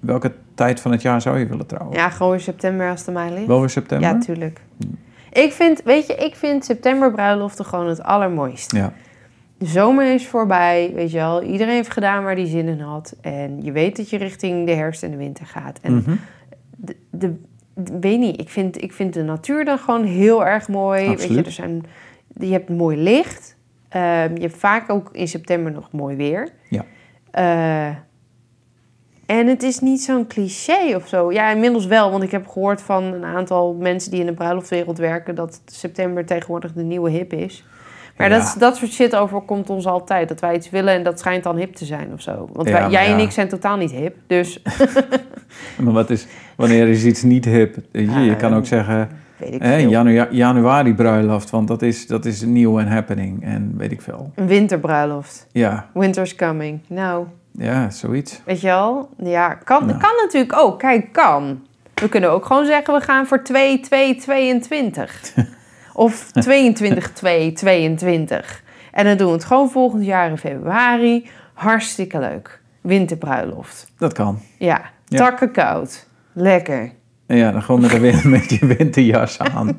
welke tijd van het jaar zou je willen trouwen? Ja, gewoon in september als het aan mij ligt. Wel weer september? Ja, tuurlijk. Ik vind, weet je, ik vind september bruiloften gewoon het allermooiste. Ja. De zomer is voorbij, weet je wel. Iedereen heeft gedaan waar hij zin in had. En je weet dat je richting de herfst en de winter gaat. En Mhm. de, de, de- weet niet, ik vind, ik vind de natuur dan gewoon heel erg mooi. Weet je, er zijn, je hebt mooi licht. Ehm, je hebt vaak ook in september nog mooi weer. Ja. Eh, En het is niet zo'n cliché of zo. Ja, inmiddels wel, want ik heb gehoord van een aantal mensen die in de bruiloftwereld werken dat september tegenwoordig de nieuwe hip is. Maar Ja. dat, dat soort shit overkomt ons altijd. Dat wij iets willen en dat schijnt dan hip te zijn of zo. Want Ja, wij- maar jij en ik zijn totaal niet hip. Dus Maar wat is, wanneer is iets niet hip? Je, kan ook zeggen, weet ik hè, janu januari bruiloft, want dat is, dat is nieuw en happening en weet ik veel. Een winterbruiloft. Ja, Winter's coming. Nou, ja, zoiets. weet je wel? Ja, kan, Ja. kan natuurlijk ook. Kijk, kan. We kunnen ook gewoon zeggen, we gaan voor 2, 2, 22. of 22, 2, 22. En dan doen we het gewoon volgend jaar in februari. Hartstikke leuk. Winterbruiloft. Dat kan. Ja, Ja. takken koud. Lekker. Ja, dan gewoon met, de win- met je winterjas aan.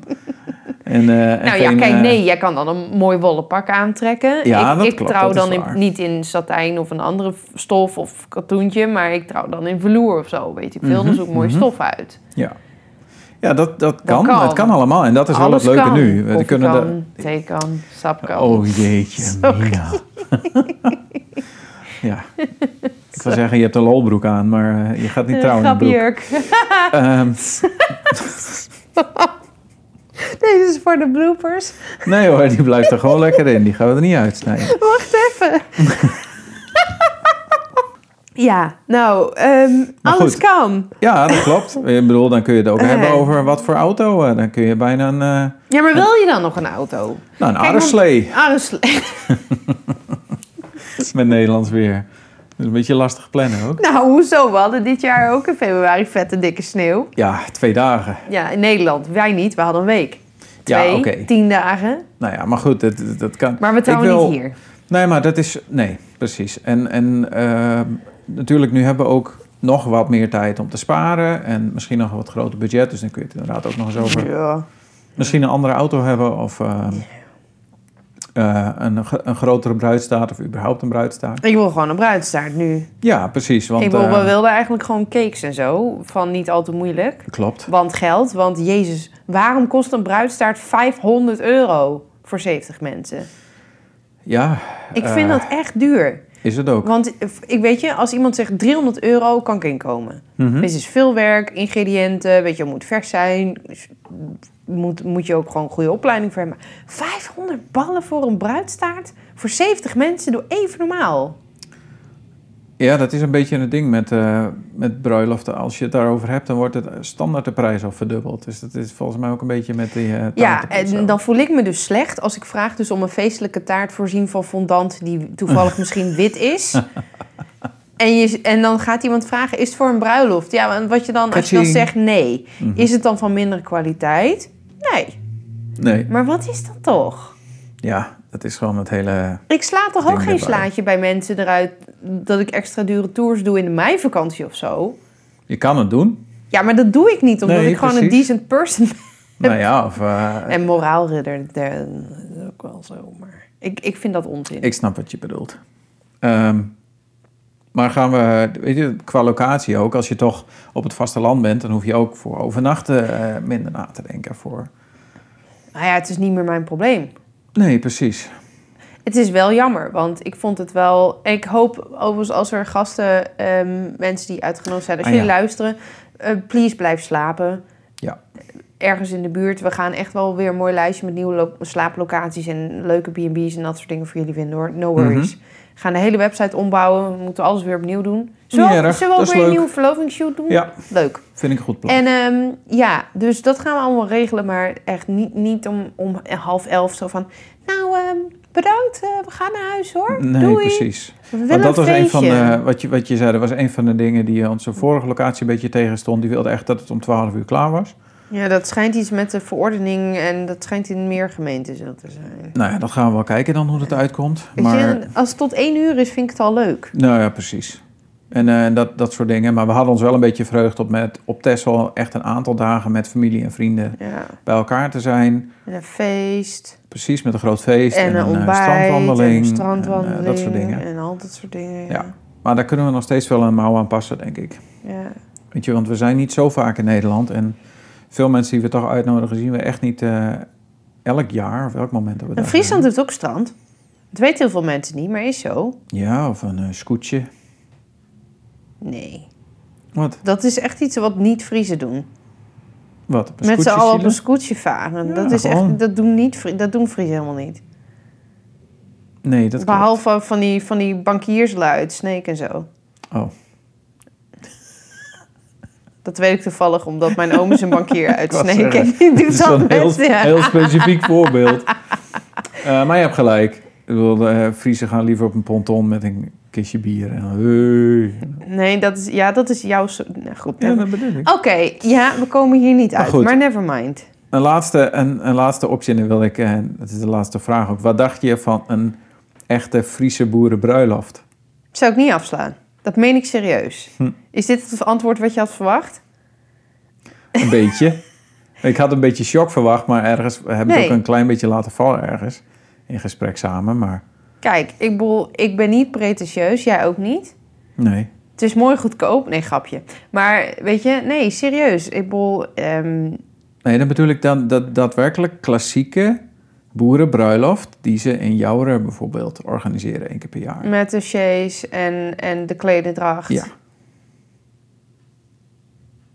En, eh, en nou ja, kijk, eh, nee, jij kan dan een mooi wollen pak aantrekken. Ja, ik dat ik klopt, trouw dat dan in, niet in satijn of een andere stof of katoentje, maar ik trouw dan in velour of zo, weet ik veel. Dan zoek ik mooie mhm. stof uit. Ja, ja dat, dat kan. kan. Het kan allemaal. En dat is wel het leuke kan. nu. We Koffie kunnen kan, thee kan, sap kan. Oh jeetje. Mina. ja. Ik wil zeggen, je hebt een lolbroek aan, maar eh, je gaat niet trouwen in een broek. grapjurk. Deze is voor de bloopers. nee hoor, die blijft er gewoon lekker in. Die gaan we er niet uitsnijden. Wacht even. ja, nou, ehm, alles goed. kan. Ja, dat klopt. Ik bedoel, dan kun je het ook Eh. hebben over wat voor auto. eh, Dan kun je bijna een, eh Ja, maar wil je dan nog een auto? nou, een Kijk, sle- met Nederlands weer. Dat is een beetje lastig plannen ook. Nou, hoezo? We hadden dit jaar ook in februari vette dikke sneeuw. Ja, twee dagen. Ja, in Nederland. Wij niet, we hadden een week. Ja, Twee, oké. tien dagen. Nou ja, maar goed, dat, dat kan. Maar we trouwen wil- niet hier. Nee, maar dat is... Nee, precies. En, en eh, natuurlijk, nu hebben we ook nog wat meer tijd om te sparen. En misschien nog een wat groter budget. Dus dan kun je het inderdaad ook nog eens over... Ja. Misschien een andere auto hebben of... eh, eh, een, een grotere bruidstaart of überhaupt een bruidstaart. Ik wil gewoon een bruidstaart nu. Ja, precies. Want, ik wil, we eh, wilden eigenlijk gewoon cakes en zo. Van niet al te moeilijk. Klopt. Want geld. Want jezus, waarom kost een bruidstaart 500 euro voor 70 mensen? Ja, Ik Eh. vind dat echt duur. Is het ook. Want ik weet je, als iemand zegt 300 euro, kan ik inkomen. Mhm. Dit is veel werk, ingrediënten, weet je, het moet vers zijn. Dus Moet, moet je ook gewoon een goede opleiding voor hebben. 500 ballen voor een bruidstaart? Voor 70 mensen, doe even normaal. Ja, dat is een beetje een ding met, eh, met bruiloften. Als je het daarover hebt, dan wordt het standaard de prijs al verdubbeld. Dus dat is volgens mij ook een beetje met die eh Ja, en zo. dan voel ik me dus slecht als ik vraag dus om een feestelijke taart voorzien van fondant die toevallig misschien wit is. En, je, en dan gaat iemand vragen, is het voor een bruiloft? Ja, en wat je dan, als je dan zegt nee, Mhm. is het dan van mindere kwaliteit? Nee. Nee, Maar wat is dat toch? ja, dat is gewoon het hele... Ik sla toch ook geen erbij. slaatje bij mensen eruit dat ik extra dure tours doe in de meivakantie of zo. Je kan het doen. Ja, maar dat doe ik niet, omdat Nee, ik gewoon een decent person ben. nou ja, of... eh, En moraalridder, dat is ook wel zo. Maar ik, ik vind dat onzin. Ik snap wat je bedoelt. Ehm, maar gaan we, weet je, qua locatie ook, als je toch op het vasteland bent, dan hoef je ook voor overnachten eh, minder na te denken. Voor... Nou ja, het is niet meer mijn probleem. Nee, precies. Het is wel jammer, want ik vond het wel... Ik hoop overigens als er gasten, ehm, mensen die uitgenodigd zijn... als Ah, jullie ja. luisteren, eh, please blijf slapen. Ja. Ergens in de buurt. We gaan echt wel weer een mooi lijstje met nieuwe lo- slaaplocaties... en leuke B&B's en dat soort dingen voor jullie vinden hoor. No worries. Mhm. We gaan de hele website ombouwen. We moeten alles weer opnieuw doen. Zullen we, zullen we ook weer een nieuwe verlovingsshoot doen? Ja, Leuk. vind ik een goed plan. En ehm, ja, dus dat gaan we allemaal regelen, maar echt niet, niet om, om half elf zo van... Nou, ehm, bedankt, eh, we gaan naar huis hoor. nee, Doei. precies. Want dat was een van de, wat je, wat je zei, dat was een van de dingen die onze vorige locatie een beetje tegenstond. Die wilde echt dat het om 12 uur klaar was. Ja, dat schijnt iets met de verordening en dat schijnt in meer gemeenten zo te zijn. Nou ja, dat gaan we wel kijken dan hoe het uitkomt. Maar, als het tot één uur is, vind ik het al leuk. nou ja, precies. En eh, dat, dat soort dingen. Maar we hadden ons wel een beetje verheugd op met op Texel echt een aantal dagen met familie en vrienden Ja, bij elkaar te zijn. en een feest. Precies, met een groot feest En, en, een een eh, ontbijt. strandwandeling. En een en, strandwandeling. eh, dat soort dingen. En al dat soort dingen. Ja. Ja. Maar daar kunnen we nog steeds wel een mouw aan passen, denk ik. ja. Weet je, want we zijn niet zo vaak in Nederland. En veel mensen die we toch uitnodigen, zien we echt niet eh, elk jaar of elk moment dat we En Friesland heeft ook strand. Dat weten heel veel mensen niet, maar is zo. Ja, of een scootje. Nee. Wat? Dat is echt iets wat niet-Friese doen. Wat? Met z'n allen op een scootje varen. Ja, dat, is gewoon. echt, dat, doen niet, dat doen Friese helemaal niet. Nee, dat klopt. Behalve van die, van die bankierslui uit Sneek en zo. Oh. Dat weet ik toevallig, omdat mijn oom is een bankier uit Sneek. En die doet is dat een heel. Ja. heel specifiek voorbeeld. Eh, maar je hebt gelijk. Ik bedoel, de eh, Friesen gaan liever op een ponton met een kistje bier. En hey. Nee, dat is, ja, dat is jouw... Nou, goed. Ja, dat bedoel ik. Oké, ja, we komen hier niet Maar uit. goed. Maar never mind. Een laatste, een, een laatste optie, en dan wil ik, eh, dat is de laatste vraag ook. Wat dacht je van een echte Friese boerenbruiloft? Zou ik niet afslaan. Dat meen ik serieus. Hm. Is dit het antwoord wat je had verwacht? Een beetje. Ik had een beetje shock verwacht, maar ergens we hebben het Nee. ook een klein beetje laten vallen ergens. In gesprek samen, maar Kijk, ik, bedoel, ik ben niet pretentieus. Jij ook niet. nee. Het is mooi goedkoop. Nee, grapje. Maar weet je, nee, serieus. Ik bedoel, ehm, Nee, dan bedoel ik dan dat daadwerkelijk klassieke boerenbruiloft... die ze in Jouren bijvoorbeeld organiseren één keer per jaar. met de chaise en, en de klededracht. Ja.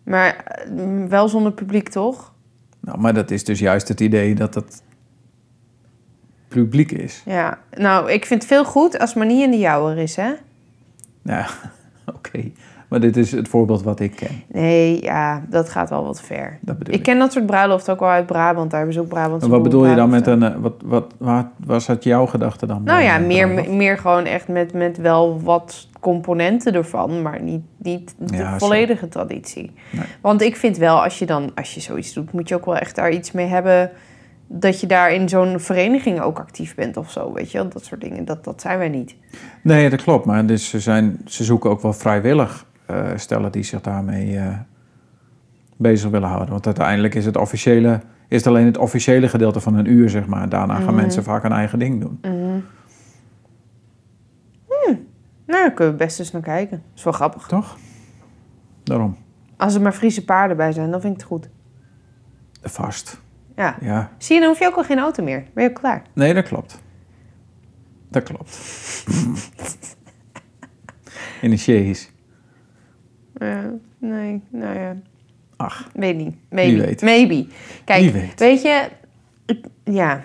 Maar eh, wel zonder publiek, toch? Nou, maar dat is dus juist het idee dat het publiek is. Ja. Nou, ik vind het veel goed als het maar niet in de jouwer is, hè? Nou, oké. Maar dit is het voorbeeld wat ik ken. Nee, ja, dat gaat wel wat ver. Dat bedoel Ik ik. ken dat soort bruiloften ook wel uit Brabant. Daar hebben ze ook Brabantse En wat bedoel je dan met een... eh, Wat, wat, wat was het jouw gedachte dan? Nou ja, meer, bruiloft? meer gewoon echt met, met wel wat componenten ervan, maar niet, niet de Ja, zo. volledige traditie. Nee. Want ik vind wel, als je dan, als je zoiets doet, moet je ook wel echt daar iets mee hebben dat je daar in zo'n vereniging ook actief bent of zo, weet je wel? Dat soort dingen, dat, dat zijn wij niet. Nee, dat klopt. Maar dus ze, zijn, ze zoeken ook wel vrijwillig eh, stellen die zich daarmee eh, bezig willen houden. Want uiteindelijk is het, officiële, is het alleen het officiële gedeelte van een uur, zeg maar. Daarna gaan Mhm. mensen vaak een eigen ding doen. Mhm. Hm. Nou, daar kunnen we best eens naar kijken. Dat is wel grappig. Toch? Daarom. Als er maar Friese paarden bij zijn, dan vind ik het goed. Vast. Ja. Ja. Zie je, dan hoef je ook al geen auto meer. Ben je ook klaar? Nee, dat klopt. Dat klopt. Chaise. Ja, nee, nou ja. Ach, Weet niet. Maybe. weet. Maybe. Kijk, Wie weet. weet je, ik- ja.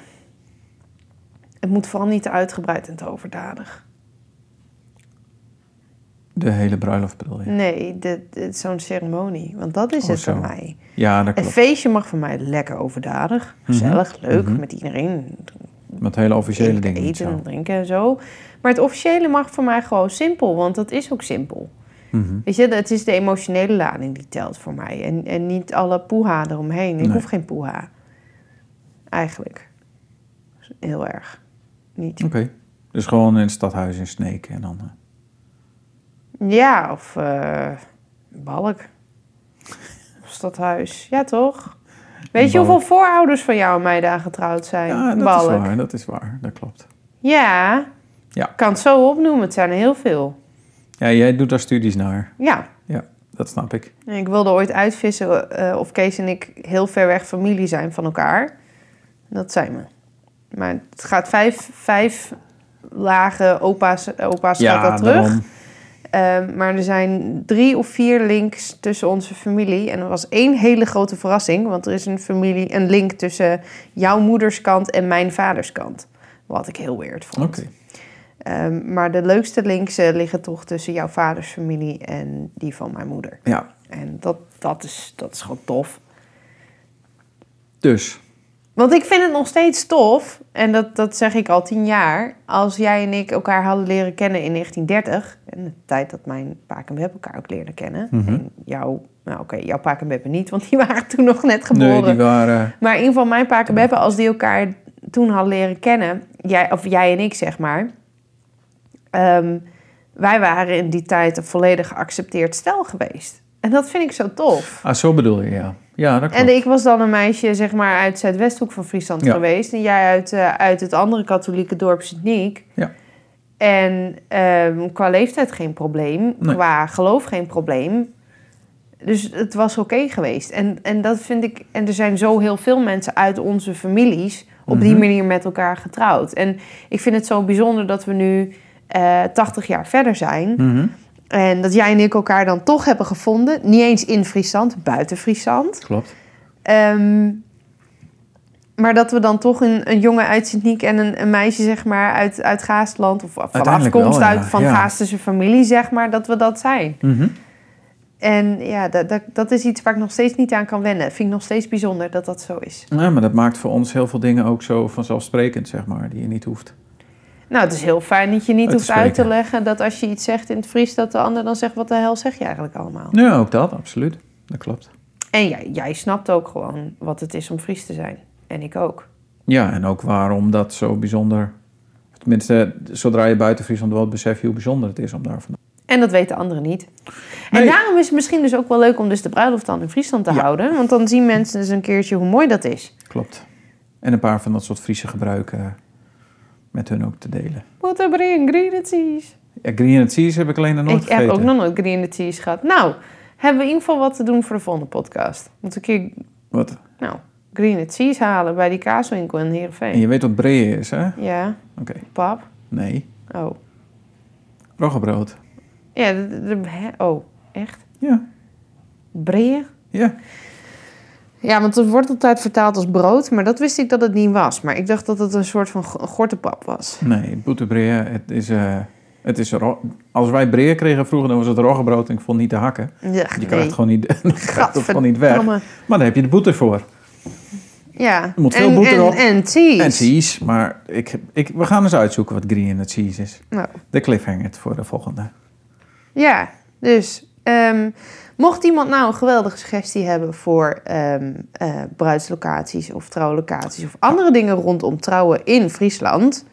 Het moet vooral niet te uitgebreid en te overdadig. De hele bruiloft bedoel je? Nee, zo'n ceremonie. Want dat is Oh, het zo. voor mij. Ja, dat Een klopt. feestje mag voor mij lekker overdadig. Gezellig, leuk, Mhm. met iedereen. Met hele officiële Eten, dingen Eten en drinken en zo. Maar het officiële mag voor mij gewoon simpel. Want dat is ook simpel. Mhm. Weet je, het is de emotionele lading die telt voor mij. En, en niet alle poeha eromheen. Ik Nee. hoef geen poeha. Eigenlijk. Heel erg. Niet. Oké. Dus gewoon in het stadhuis in Sneek en dan... Ja, of eh, Balk. Stadhuis. Ja, toch? Weet je Balk. hoeveel voorouders van jou en mij daar getrouwd zijn? Ja, dat Balk. is waar. Dat is waar. Dat klopt. Ja. Ja. Ik kan het zo opnoemen. Het zijn er heel veel. Ja, jij doet daar studies naar. Ja. Ja, dat snap ik. Ik wilde ooit uitvissen eh, of Kees en ik heel ver weg familie zijn van elkaar. Dat zijn we. Maar het gaat vijf, vijf lage opa's, opa's gaat dat terug. daarom. Ehm, maar er zijn drie of vier links tussen onze familie. En er was één hele grote verrassing. Want er is een, familie, een link tussen jouw moeders kant en mijn vaders kant. Wat ik heel weird vond. Oké. Ehm, maar de leukste links liggen toch tussen jouw vaders familie en die van mijn moeder. Ja, En dat, dat, is, dat is gewoon tof. dus. Want ik vind het nog steeds tof, en dat, dat zeg ik al tien jaar, als jij en ik elkaar hadden leren kennen in 1930, en de tijd dat mijn paak en elkaar ook leerden kennen. Mhm. En jouw, nou oké, jouw paak en niet, want die waren toen nog net geboren. Nee, die waren... Maar in ieder geval mijn paak en als die elkaar toen hadden leren kennen, jij, of jij en ik zeg maar, ehm, wij waren in die tijd een volledig geaccepteerd stel geweest. En dat vind ik zo tof. Ah, zo bedoel je, ja. Ja, dat klopt. En ik was dan een meisje zeg maar uit Zuidwesthoek van Friesland Ja. geweest. En jij uit, eh, uit het andere katholieke dorp Sint-Niek. Ja. En ehm, qua leeftijd geen probleem. Nee. Qua geloof geen probleem. Dus het was oké geweest. En, en dat vind ik... En er zijn zo heel veel mensen uit onze families... op die Mhm. manier met elkaar getrouwd. En ik vind het zo bijzonder dat we nu eh 80 jaar verder zijn... Mhm. En dat jij en ik elkaar dan toch hebben gevonden. Niet eens in Friesland, buiten Friesland. Klopt. Ehm, maar dat we dan toch een, een jongen uit Sint-Niek en een, een meisje zeg maar uit, uit Gaastland... of van afkomst wel, ja. uit van Ja. Familie, zeg maar, dat we dat zijn. Mhm. En ja, dat, dat, dat is iets waar ik nog steeds niet aan kan wennen. Vind ik nog steeds bijzonder dat dat zo is. Ja, maar dat maakt voor ons heel veel dingen ook zo vanzelfsprekend, zeg maar, die je niet hoeft. Nou, het is heel fijn dat je niet hoeft uit te leggen dat als je iets zegt in het Fries, dat de ander dan zegt: wat de hel zeg je eigenlijk allemaal? Ja, ook dat, absoluut. Dat klopt. En jij, jij snapt ook gewoon wat het is om Fries te zijn. En ik ook. Ja, en ook waarom dat zo bijzonder... Tenminste, zodra je buiten Friesland woont, besef je hoe bijzonder het is om daar vandaan. En dat weten anderen niet. En daarom is het misschien dus ook wel leuk om dus de bruiloft dan in Friesland te Ja. houden. Want dan zien mensen dus een keertje hoe mooi dat is. Klopt. En een paar van dat soort Friese gebruiken met hun ook te delen. Wat een green green is. Ja, Green Cheese heb ik alleen nog nooit Ik heb gegeten. ook nog nooit green is gehad. Nou, hebben we in ieder geval wat te doen voor de volgende podcast. Moet een keer, Wat? nou, green cheese halen bij die kaaswinkel in En Heerenveen. je weet wat bree is, hè? Ja, Oké. pap. Nee. Oh. Roggebrood. Ja, de, oh, echt? Ja. Breeën? Ja. Ja, want het wordt altijd vertaald als brood, maar dat wist ik dat het niet was. Maar ik dacht dat het een soort van go- gortenpap was. Nee, boetebreeën, het is... eh, het is ro- Als wij breeën kregen vroeger, dan was het roggebrood en ik vond niet te hakken. Ja, Je krijgt het gewoon niet, krijgt het gewoon niet weg. Maar dan heb je de boete voor. Ja. Er moet veel en, boter en, op. En cheese. En cheese, maar ik, ik, we gaan eens uitzoeken wat green and cheese is. Nou, De cliffhanger voor de volgende. ja, dus ehm, mocht iemand nou een geweldige suggestie hebben voor ehm, eh, bruidslocaties of trouwlocaties of andere dingen rondom trouwen in Friesland.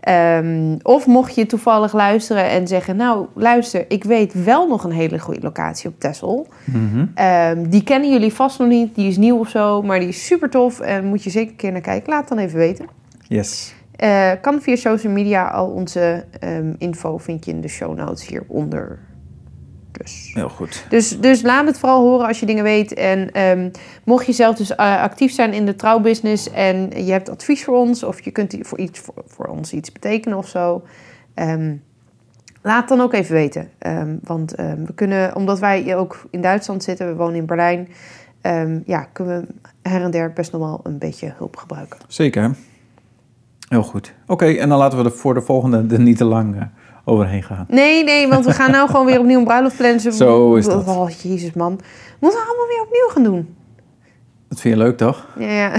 ehm, of mocht je toevallig luisteren en zeggen, nou luister, ik weet wel nog een hele goede locatie op Texel. Mhm. Ehm, die kennen jullie vast nog niet, die is nieuw of zo, maar die is super tof en moet je zeker een keer naar kijken. Laat dan even weten. Yes. Eh, kan via social media al onze info vind je in de show notes hieronder. Dus. Heel goed. Dus, dus laat het vooral horen als je dingen weet. En ehm, mocht je zelf dus eh, actief zijn in de trouwbusiness en je hebt advies voor ons, of je kunt voor, iets, voor, voor ons iets betekenen of zo. ehm, laat het dan ook even weten. Ehm, want we kunnen, omdat wij ook in Duitsland zitten, we wonen in Berlijn. ja, kunnen we her en der best nog wel een beetje hulp gebruiken. Zeker. Heel goed. Oké, en dan laten we er voor de volgende er niet te lang eh, overheen gaan. Nee, nee, want we gaan nou gewoon weer opnieuw een bruiloft plannen. Zo is dat. Oh, jezus man. Moeten we allemaal weer opnieuw gaan doen? Dat vind je leuk, toch? Ja, ja.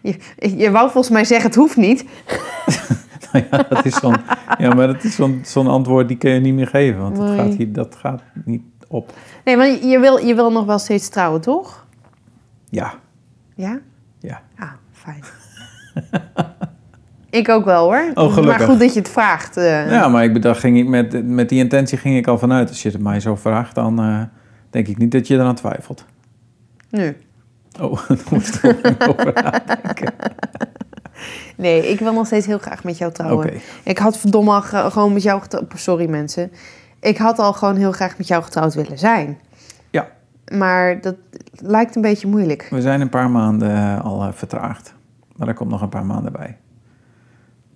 Je, je wou volgens mij zeggen, het hoeft niet. Nou ja, dat is zo'n, ja, maar dat is zo'n, zo'n antwoord die kun je niet meer geven. Want dat gaat, hier, dat gaat niet op. Nee, maar je wil, je wil nog wel steeds trouwen, toch? Ja, Ja? ja. Ah, fijn. Ik ook wel hoor. Oh, gelukkig. Maar goed dat je het vraagt. eh. Ja, maar ik bedacht, ging ik met, met die intentie ging ik al vanuit. Als je het mij zo vraagt, dan eh, denk ik niet dat je eraan twijfelt. Nu. Oh, dan moet ik er over nadenken. Nee, ik wil nog steeds heel graag met jou Oké, trouwen. Ik had verdomme gewoon met jou getrouwd. Sorry mensen. Ik had al gewoon heel graag met jou getrouwd willen zijn. Ja. Maar dat lijkt een beetje moeilijk. we zijn een paar maanden eh, al vertraagd. Maar er komt nog een paar maanden bij.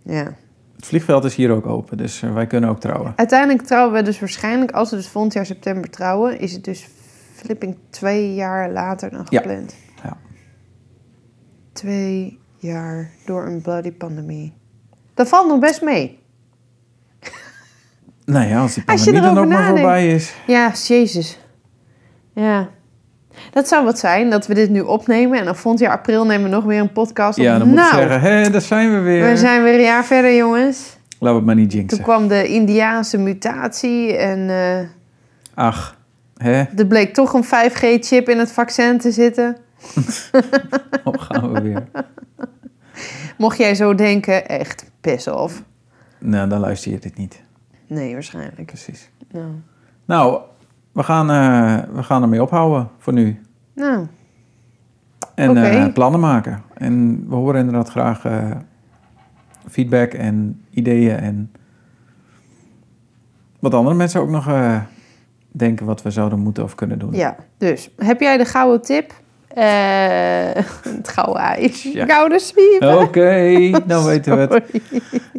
Ja. Het vliegveld is hier ook open, dus eh, wij kunnen ook trouwen. Uiteindelijk trouwen we dus waarschijnlijk, als we dus volgend jaar september trouwen, is het dus flipping twee jaar later dan Ja. gepland. Ja. Twee jaar door een bloody pandemie. Dat valt nog best mee. Nou ja, als die Als je pandemie dan ook maar voorbij is. Ja, jezus. Ja. Dat zou wat zijn, dat we dit nu opnemen en dan volgend jaar april nemen we nog weer een podcast op. Ja, dan moet nou, je zeggen, hé, daar zijn we weer. we zijn weer een jaar verder, jongens. Laten we het maar niet Toen jinxen. kwam de Indiaanse mutatie en eh, Ach, hè, er bleek toch een 5G-chip in het vaccin te zitten. oh, gaan we weer. Mocht jij zo denken, echt piss off. Nou, dan luister je dit niet. Nee, waarschijnlijk. Precies. Nou, Nou, we gaan, eh, we gaan ermee ophouden voor nu. nou En eh, plannen maken. En we horen inderdaad graag eh, feedback en ideeën. En wat andere mensen ook nog denken wat we zouden moeten of kunnen doen. ja. Dus, heb jij de gouden tip? Eh, het gouden ijs. Ja. Gouden zwieven. Oké, dan weten we het.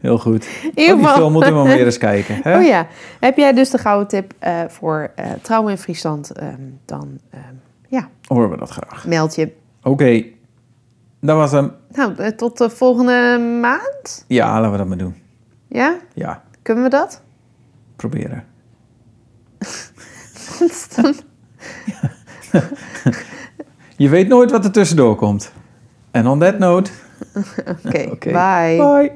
Heel goed. In die ieder geval- film moeten we maar weer eens kijken. Hè? Oh ja. Heb jij dus de gouden tip eh, voor eh, trouwen in Friesland? Ehm, dan ehm, ja, Horen we dat graag. meld je. Oké, dat was hem. Nou, tot de volgende maand. Ja, laten we dat maar doen. Ja? Ja, Kunnen we dat? proberen. Dan- Je weet nooit wat er tussendoor komt. En on that note... Oké, bye. Bye.